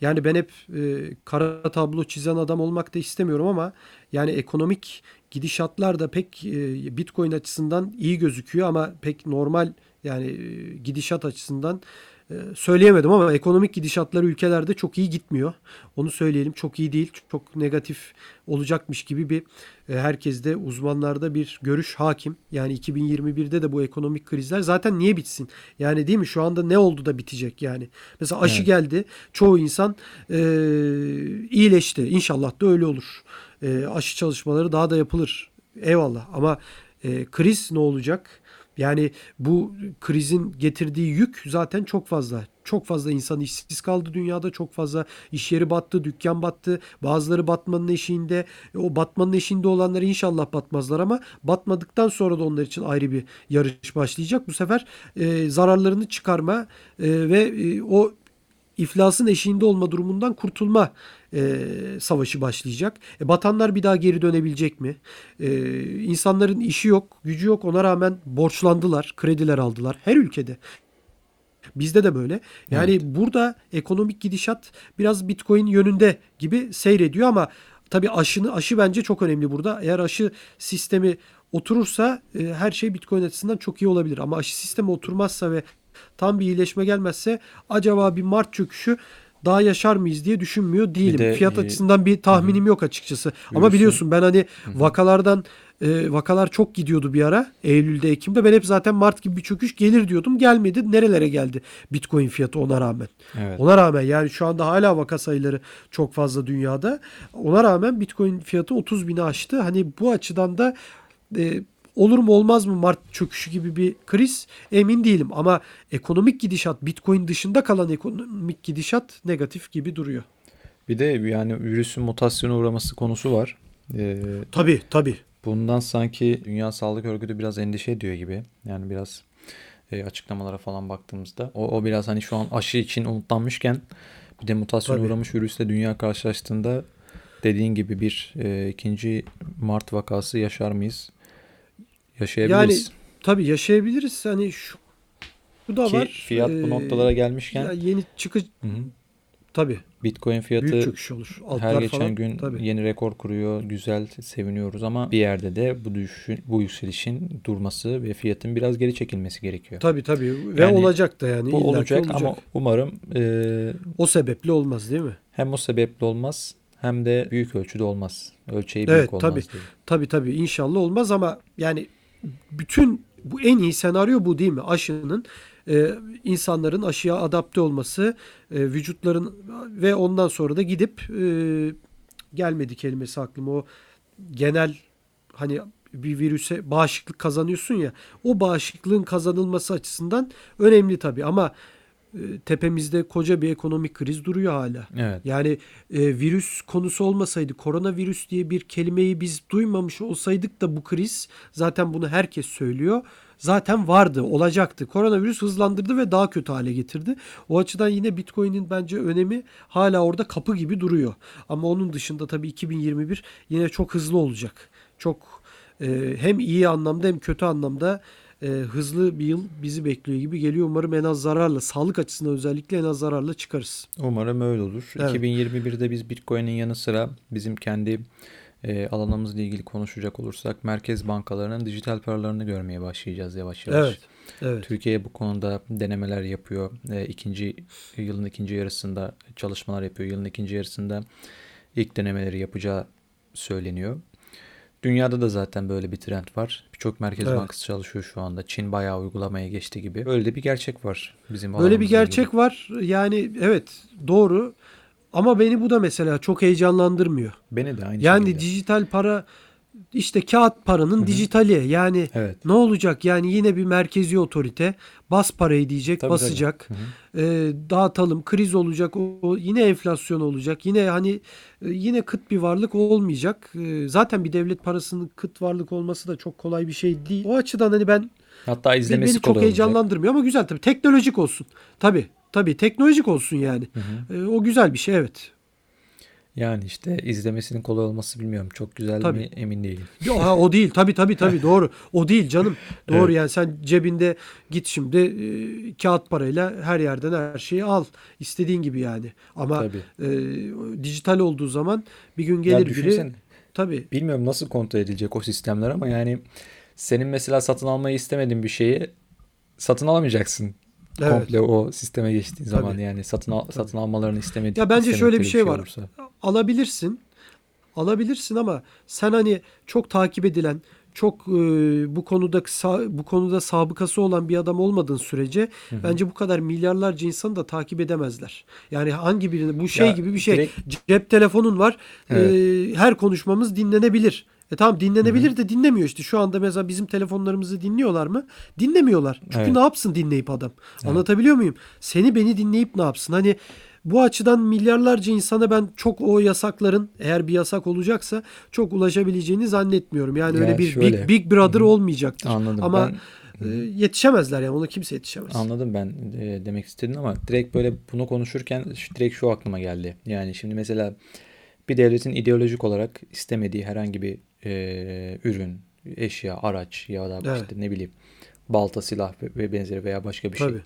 yani ben hep e, kara tablo çizen adam olmak da istemiyorum ama yani ekonomik gidişatlar da pek e, Bitcoin açısından iyi gözüküyor ama pek normal yani e, gidişat açısından söyleyemedim ama ekonomik gidişatlar ülkelerde çok iyi gitmiyor. Onu söyleyelim çok iyi değil. Çok negatif olacakmış gibi bir e, herkeste uzmanlarda bir görüş hakim. Yani 2021'de de bu ekonomik krizler zaten niye bitsin? Yani değil mi? Şu anda ne oldu da bitecek yani? Mesela aşı evet. geldi. Çoğu insan e, iyileşti. İnşallah da öyle olur. E, aşı çalışmaları daha da yapılır. Eyvallah ama e, kriz ne olacak? Yani bu krizin getirdiği yük zaten çok fazla. Çok fazla insan işsiz kaldı dünyada. Çok fazla iş yeri battı, dükkan battı. Bazıları batmanın eşiğinde. O batmanın eşiğinde olanlar inşallah batmazlar ama batmadıktan sonra da onlar için ayrı bir yarış başlayacak. Bu sefer e, zararlarını çıkarma e, ve e, o iflasın eşiğinde olma durumundan kurtulma e, savaşı başlayacak. E, batanlar bir daha geri dönebilecek mi? E, insanların işi yok, gücü yok. Ona rağmen borçlandılar, krediler aldılar. Her ülkede. Bizde de böyle. Yani evet. burada ekonomik gidişat biraz Bitcoin yönünde gibi seyrediyor ama tabii aşını aşı bence çok önemli burada. Eğer aşı sistemi oturursa e, her şey Bitcoin açısından çok iyi olabilir. Ama aşı sistemi oturmazsa ve tam bir iyileşme gelmezse acaba bir Mart çöküşü daha yaşar mıyız diye düşünmüyor değilim. De, Fiyat e, açısından bir tahminim hı. yok açıkçası. Biliyorsun. Ama biliyorsun ben hani hı. vakalardan e, vakalar çok gidiyordu bir ara Eylül'de Ekim'de ben hep zaten Mart gibi bir çöküş gelir diyordum. Gelmedi. Nerelere geldi Bitcoin fiyatı ona rağmen. Evet. Ona rağmen yani şu anda hala vaka sayıları çok fazla dünyada. Ona rağmen Bitcoin fiyatı 30 bini aştı. Hani bu açıdan da e, olur mu olmaz mı Mart çöküşü gibi bir kriz emin değilim. Ama ekonomik gidişat Bitcoin dışında kalan ekonomik gidişat negatif gibi duruyor. Bir de yani virüsün mutasyona uğraması konusu var. Ee, tabii tabii. Bundan sanki Dünya Sağlık Örgütü biraz endişe ediyor gibi. Yani biraz e, açıklamalara falan baktığımızda. O, o biraz hani şu an aşı için umutlanmışken bir de mutasyona uğramış virüsle dünya karşılaştığında dediğin gibi bir e, ikinci Mart vakası yaşar mıyız? Yaşayabiliriz. Yani tabii yaşayabiliriz. Hani şu bu da Ki var. Fiyat bu noktalara gelmişken. Ya yeni çıkış Tabii. Bitcoin fiyatı Büyük çöküş olur. Altlar her geçen falan, gün tabii. yeni rekor kuruyor. Güzel, seviniyoruz ama bir yerde de bu düşüşün, bu yükselişin durması ve fiyatın biraz geri çekilmesi gerekiyor. Tabii tabii. Ve yani, olacak da yani. Bu olacak, olacak ama umarım e, o sebeple olmaz değil mi? Hem o sebeple olmaz hem de büyük ölçüde olmaz. Ölçeği büyük evet, olmaz. Tabii, diye. tabii tabii inşallah olmaz ama yani bütün bu en iyi senaryo bu değil mi? Aşının e, insanların aşıya adapte olması, e, vücutların ve ondan sonra da gidip e, gelmedi kelimesi aklıma o genel hani bir virüse bağışıklık kazanıyorsun ya o bağışıklığın kazanılması açısından önemli tabii ama tepemizde koca bir ekonomik kriz duruyor hala. Evet. Yani e, virüs konusu olmasaydı, koronavirüs diye bir kelimeyi biz duymamış olsaydık da bu kriz zaten bunu herkes söylüyor zaten vardı, olacaktı. Koronavirüs hızlandırdı ve daha kötü hale getirdi. O açıdan yine Bitcoin'in bence önemi hala orada kapı gibi duruyor. Ama onun dışında tabii 2021 yine çok hızlı olacak. Çok e, hem iyi anlamda hem kötü anlamda e, hızlı bir yıl bizi bekliyor gibi geliyor. Umarım en az zararla, sağlık açısından özellikle en az zararla çıkarız. Umarım öyle olur. Evet. 2021'de biz Bitcoin'in yanı sıra bizim kendi e, alanımızla ilgili konuşacak olursak merkez bankalarının dijital paralarını görmeye başlayacağız yavaş yavaş. Evet. Evet. Türkiye bu konuda denemeler yapıyor. E, ikinci yılın ikinci yarısında çalışmalar yapıyor. Yılın ikinci yarısında ilk denemeleri yapacağı söyleniyor. Dünyada da zaten böyle bir trend var. Birçok merkez evet. bankası çalışıyor şu anda. Çin bayağı uygulamaya geçti gibi. Böyle de bir gerçek var bizim Böyle bir gerçek ilgili. var. Yani evet doğru. Ama beni bu da mesela çok heyecanlandırmıyor. Beni de aynı Yani şekilde. dijital para işte kağıt paranın Hı-hı. dijitali. Yani evet. ne olacak? Yani yine bir merkezi otorite bas parayı diyecek, tabii, basacak. Tabii. E, dağıtalım, kriz olacak. O, o yine enflasyon olacak. Yine hani e, yine kıt bir varlık olmayacak. E, zaten bir devlet parasının kıt varlık olması da çok kolay bir şey değil. O açıdan hani ben Hatta izlemesi beni çok heyecanlandırmıyor ama güzel tabii. Teknolojik olsun. Tabii. Tabii teknolojik olsun yani. Hı hı. E, o güzel bir şey evet. Yani işte izlemesinin kolay olması bilmiyorum. Çok güzel tabii. mi emin değilim. Yo, ha, o değil. Tabii tabii tabii doğru. O değil canım. Doğru evet. yani sen cebinde git şimdi e, kağıt parayla her yerden her şeyi al. istediğin gibi yani. Ama e, dijital olduğu zaman bir gün gelir biri. Tabii. Bilmiyorum nasıl kontrol edilecek o sistemler ama yani senin mesela satın almayı istemediğin bir şeyi satın alamayacaksın. Evet. Komple o sisteme geçtiğin zaman Tabii. yani satın al, satın almalarını istemediğin Ya bence şöyle bir şey, şey var. Olursa. Alabilirsin. Alabilirsin ama sen hani çok takip edilen, çok e, bu konuda bu konuda sabıkası olan bir adam olmadığın sürece hı hı. bence bu kadar milyarlarca insanı da takip edemezler. Yani hangi birini bu şey ya, gibi bir şey. Direkt... Cep telefonun var. Evet. E, her konuşmamız dinlenebilir. E tamam dinlenebilir Hı-hı. de dinlemiyor işte. Şu anda mesela bizim telefonlarımızı dinliyorlar mı? Dinlemiyorlar. Çünkü evet. ne yapsın dinleyip adam? Evet. Anlatabiliyor muyum? Seni beni dinleyip ne yapsın? Hani bu açıdan milyarlarca insana ben çok o yasakların eğer bir yasak olacaksa çok ulaşabileceğini zannetmiyorum. Yani ya öyle bir şöyle. Big, Big Brother Hı-hı. olmayacaktır. Anladım. Ama e, yetişemezler yani ona kimse yetişemez. Anladım ben e, demek istediğin ama direkt böyle bunu konuşurken direkt şu aklıma geldi. Yani şimdi mesela bir devletin ideolojik olarak istemediği herhangi bir e, ürün, eşya, araç ya da Evet. işte ne bileyim balta, silah ve- benzeri veya başka bir şey. Tabii.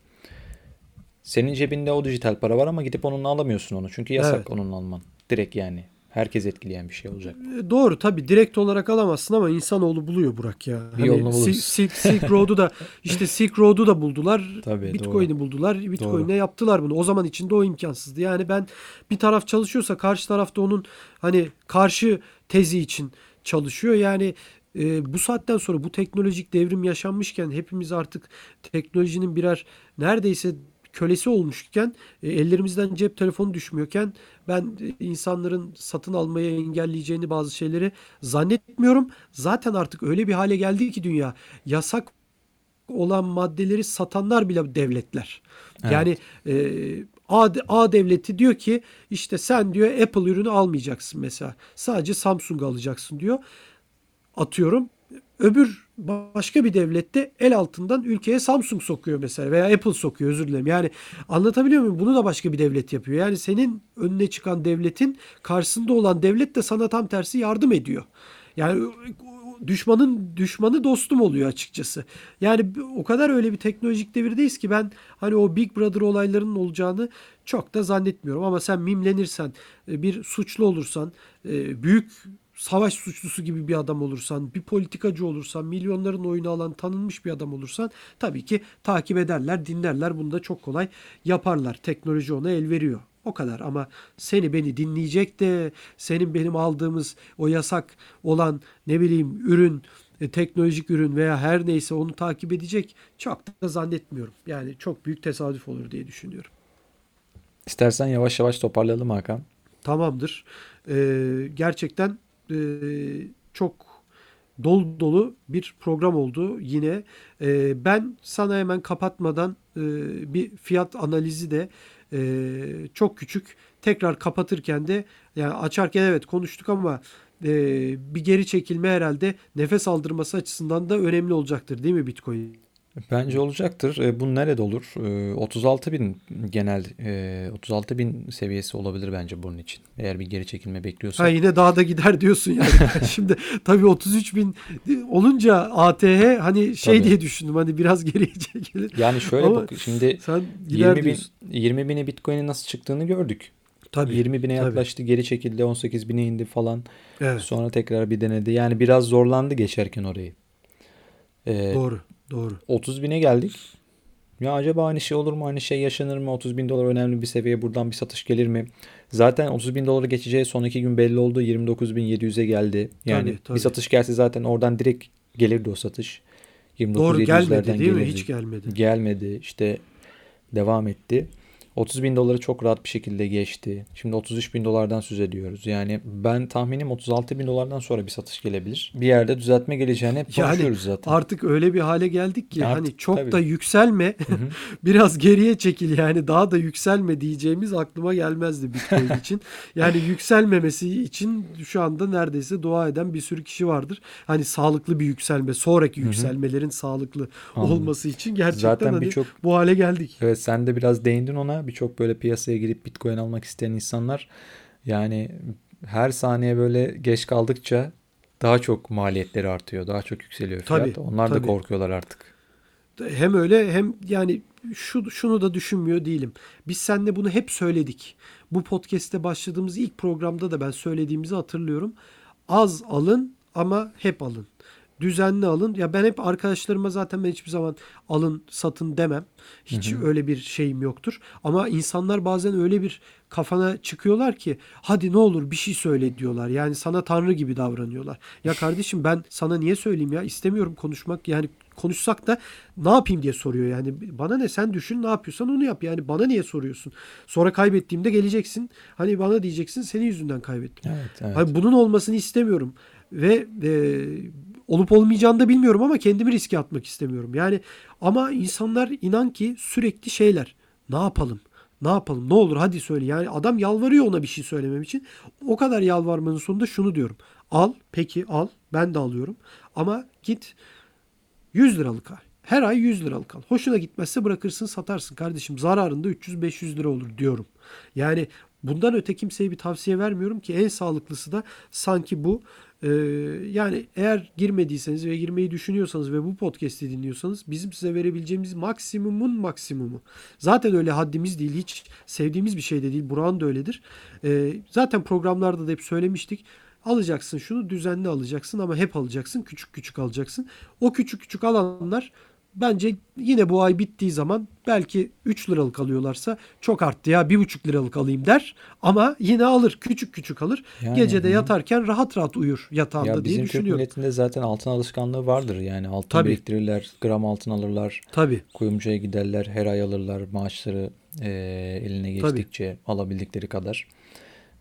Senin cebinde o dijital para var ama gidip onunla alamıyorsun onu. Çünkü yasak Evet. onunla alman. Direkt yani. Herkes etkileyen bir şey olacak. E, Doğru tabii direkt olarak alamazsın ama insanoğlu buluyor Burak ya. Bir yolunu Sil- buluruz. Silk, Silk Road'u da işte Silk Road'u da buldular. Tabii, Bitcoin'i buldular. Bitcoin'e Doğru. yaptılar bunu. O zaman içinde o imkansızdı. Yani ben bir taraf çalışıyorsa karşı tarafta onun hani karşı tezi için çalışıyor. Yani e, bu saatten sonra bu teknolojik devrim yaşanmışken hepimiz artık teknolojinin birer neredeyse kölesi olmuşken e, ellerimizden cep telefonu düşmüyorken ben e, insanların satın almaya engelleyeceğini bazı şeyleri zannetmiyorum. Zaten artık öyle bir hale geldi ki dünya yasak olan maddeleri satanlar bile devletler. Evet. Yani e, A, devleti diyor ki işte sen diyor Apple ürünü almayacaksın mesela. Sadece Samsung alacaksın diyor. Atıyorum. Öbür başka bir devlette el altından ülkeye Samsung sokuyor mesela veya Apple sokuyor özür dilerim. Yani anlatabiliyor muyum? Bunu da başka bir devlet yapıyor. Yani senin önüne çıkan devletin karşısında olan devlet de sana tam tersi yardım ediyor. Yani düşmanın düşmanı dostum oluyor açıkçası. Yani o kadar öyle bir teknolojik devirdeyiz ki ben hani o Big Brother olaylarının olacağını çok da zannetmiyorum. Ama sen mimlenirsen, e, bir suçlu olursan, e, büyük savaş suçlusu gibi bir adam olursan, bir politikacı olursan, milyonların oyunu alan tanınmış bir adam olursan tabii ki takip ederler, dinlerler. Bunu da çok kolay yaparlar. Teknoloji ona el veriyor. O kadar ama seni beni dinleyecek de senin benim aldığımız o yasak olan ne bileyim ürün, e, teknolojik ürün veya her neyse onu takip edecek çok da zannetmiyorum. Yani çok büyük tesadüf olur diye düşünüyorum. İstersen yavaş yavaş toparlayalım Hakan. Tamamdır. Ee, gerçekten e, çok dolu dolu bir program oldu yine. Ee, ben sana hemen kapatmadan e, bir fiyat analizi de e, çok küçük. Tekrar kapatırken de yani açarken evet konuştuk ama e, bir geri çekilme herhalde nefes aldırması açısından da önemli olacaktır değil mi Bitcoin? Bence olacaktır. E, Bu nerede olur? E, 36 bin genel e, 36 bin seviyesi olabilir bence bunun için. Eğer bir geri çekilme bekliyorsak. Ha yine daha da gider diyorsun yani. Şimdi tabii 33 bin olunca ATH hani şey Tabii. diye düşündüm hani biraz geriye çekilir. Yani şöyle Ama bak şimdi Sen gider 20 bin, diyorsun. 20 bine Bitcoin'in nasıl çıktığını gördük. Tabii. 20 bine tabii. yaklaştı geri çekildi 18 bine indi falan. Evet. Sonra tekrar bir denedi. Yani biraz zorlandı geçerken orayı. E, Doğru. Doğru. 30 bine geldik. Ya acaba aynı şey olur mu? Aynı şey yaşanır mı? 30 bin dolar önemli bir seviye. Buradan bir satış gelir mi? Zaten 30 bin doları geçeceği son iki gün belli oldu. 29 bin 700'e geldi. Yani Tabii, tabii. bir satış gelse zaten oradan direkt gelirdi o satış. 29 Doğru gelmedi 700'lerden değil mi? gelirdi. Hiç gelmedi. Gelmedi. İşte devam etti. 30 bin doları çok rahat bir şekilde geçti. Şimdi 33 bin dolardan söz ediyoruz. Yani ben tahminim 36 bin dolardan sonra bir satış gelebilir. Bir yerde düzeltme geleceğini hep Yani konuşuyoruz zaten. Artık öyle bir hale geldik ki Artık hani çok tabii. da yükselme. Biraz geriye çekil yani daha da yükselme diyeceğimiz aklıma gelmezdi Bitcoin için. Yani yükselmemesi için şu anda neredeyse dua eden bir sürü kişi vardır. Hani sağlıklı bir yükselme, sonraki yükselmelerin sağlıklı Anladım. olması için gerçekten Zaten hani birçok bu hale geldik. Evet sen de biraz değindin ona. Birçok böyle piyasaya girip Bitcoin almak isteyen insanlar yani her saniye böyle geç kaldıkça daha çok maliyetleri artıyor. Daha çok yükseliyor fiyat. Tabii, Onlar da tabii. korkuyorlar artık. Hem öyle hem yani şu şunu da düşünmüyor değilim. Biz seninle bunu hep söyledik. Bu podcast'te başladığımız ilk programda da ben söylediğimizi hatırlıyorum. Az alın ama hep alın. Düzenli alın. Ya ben hep arkadaşlarıma zaten ben hiçbir zaman alın satın demem. Hiç Hı hı. öyle bir şeyim yoktur. Ama insanlar bazen öyle bir kafana çıkıyorlar ki hadi ne olur bir şey söyle diyorlar. Yani sana tanrı gibi davranıyorlar. Ya kardeşim ben sana niye söyleyeyim ya istemiyorum konuşmak. Yani konuşsak da ne yapayım diye soruyor yani. Bana ne sen düşün ne yapıyorsan onu yap. Yani bana niye soruyorsun? Sonra kaybettiğimde geleceksin. Hani bana diyeceksin senin yüzünden kaybettim. Evet, evet. Hani bunun olmasını istemiyorum. Ve e, olup olmayacağını da bilmiyorum ama kendimi riske atmak istemiyorum. Yani ama insanlar inan ki sürekli şeyler. Ne yapalım? Ne yapalım? Ne olur hadi söyle. Yani adam yalvarıyor ona bir şey söylemem için. O kadar yalvarmanın sonunda şunu diyorum. Al peki al ben de alıyorum. Ama git 100 liralık al. Her ay 100 liralık al. Hoşuna gitmezse bırakırsın satarsın kardeşim. Zararında 300-500 lira olur diyorum. Yani bundan öte kimseye bir tavsiye vermiyorum ki en sağlıklısı da sanki bu. Ee, yani eğer girmediyseniz ve girmeyi düşünüyorsanız ve bu podcast'i dinliyorsanız bizim size verebileceğimiz maksimumun maksimumu. Zaten öyle haddimiz değil hiç sevdiğimiz bir şey de değil. Burak'ın da öyledir. Ee, zaten programlarda da hep söylemiştik. Alacaksın şunu düzenli alacaksın ama hep alacaksın. Küçük küçük alacaksın. O küçük küçük alanlar bence yine bu ay bittiği zaman belki 3 liralık alıyorlarsa çok arttı ya 1,5 liralık alayım der. Ama yine alır. Küçük küçük alır. Yani, Gecede hı. yatarken rahat rahat uyur yatağında Ya diye bizim Türk düşünüyorum. milletinde zaten altın alışkanlığı vardır. Yani altın Tabii. biriktirirler, gram altın alırlar, Tabii. kuyumcuya giderler, her ay alırlar maaşları e, eline Tabii. geçtikçe alabildikleri kadar.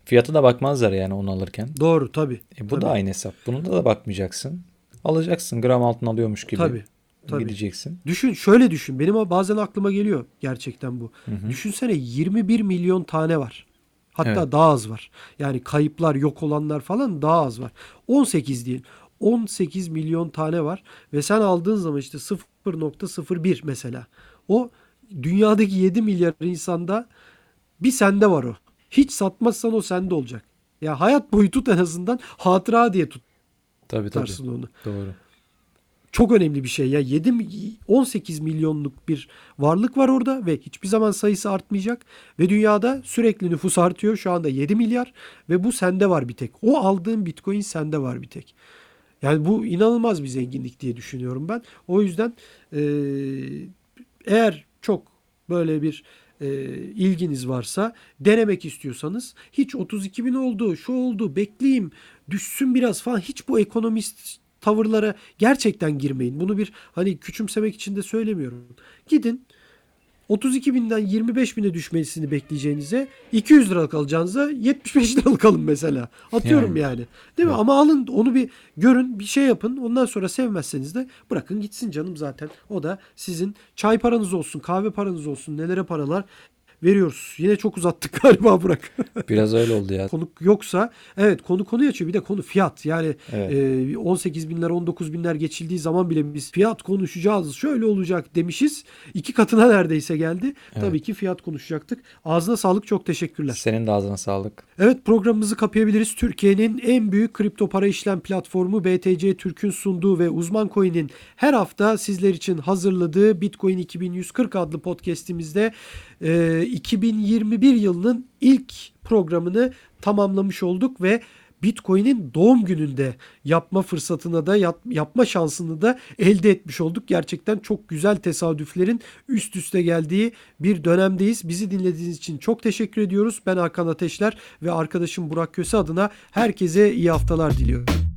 Fiyatı da bakmazlar yani onu alırken. Doğru tabii. E, bu Tabii. da aynı hesap. Bunun da, da bakmayacaksın. Alacaksın gram altın alıyormuş gibi Tabii. Tabii. gideceksin. Düşün şöyle düşün. Benim bazen aklıma geliyor gerçekten bu. Hı hı. Düşünsene 21 milyon tane var. Hatta Evet. daha az var. Yani kayıplar, yok olanlar falan daha az var. 18 diyelim. 18 milyon tane var ve sen aldığın zaman işte 0.01 mesela. O dünyadaki 7 milyar insanda bir sende var o. Hiç satmazsan o sende olacak. Ya hayat boyu tut en azından hatıra diye Tabii tabii. tutarsın onu. Doğru. Çok önemli bir şey ya. 7 mi- 18 milyonluk bir varlık var orada ve hiçbir zaman sayısı artmayacak ve dünyada sürekli nüfus artıyor. Şu anda 7 milyar ve bu sende var bir tek. O aldığın Bitcoin sende var bir tek. Yani bu inanılmaz bir zenginlik diye düşünüyorum ben. O yüzden eee, eğer çok böyle bir eee, ilginiz varsa denemek istiyorsanız hiç 32 bin oldu, şu oldu, bekleyeyim, düşsün biraz falan hiç bu ekonomist tavırlara gerçekten girmeyin. Bunu bir hani küçümsemek için de söylemiyorum. Gidin 32 binden 25 bine düşmesini bekleyeceğinize 200 liralık alacağınıza 75 liralık alın mesela. Atıyorum Yani. yani. Değil mi? Evet. Ama alın onu bir görün bir şey yapın. Ondan sonra sevmezseniz de bırakın gitsin canım zaten. O da sizin çay paranız olsun, kahve paranız olsun, nelere paralar veriyoruz. Yine çok uzattık galiba Burak. Biraz öyle oldu ya. konu yoksa evet konu konuyu açıyor. Bir de konu fiyat. Yani Evet. e, 18 binler 19 binler geçildiği zaman bile biz fiyat konuşacağız. Şöyle olacak demişiz. İki katına neredeyse geldi. Tabii ki fiyat konuşacaktık. Ağzına sağlık çok teşekkürler. Senin de ağzına sağlık. Evet programımızı kapayabiliriz. Türkiye'nin en büyük kripto para işlem platformu BTC Türk'ün sunduğu ve Uzman Coin'in her hafta sizler için hazırladığı Bitcoin 2140 adlı podcast'imizde e, 2021 yılının ilk programını tamamlamış olduk ve Bitcoin'in doğum gününde yapma fırsatına da yap- yapma şansını da elde etmiş olduk. Gerçekten çok güzel tesadüflerin üst üste geldiği bir dönemdeyiz. Bizi dinlediğiniz için çok teşekkür ediyoruz. Ben Hakan Ateşler ve arkadaşım Burak Köse adına herkese iyi haftalar diliyorum.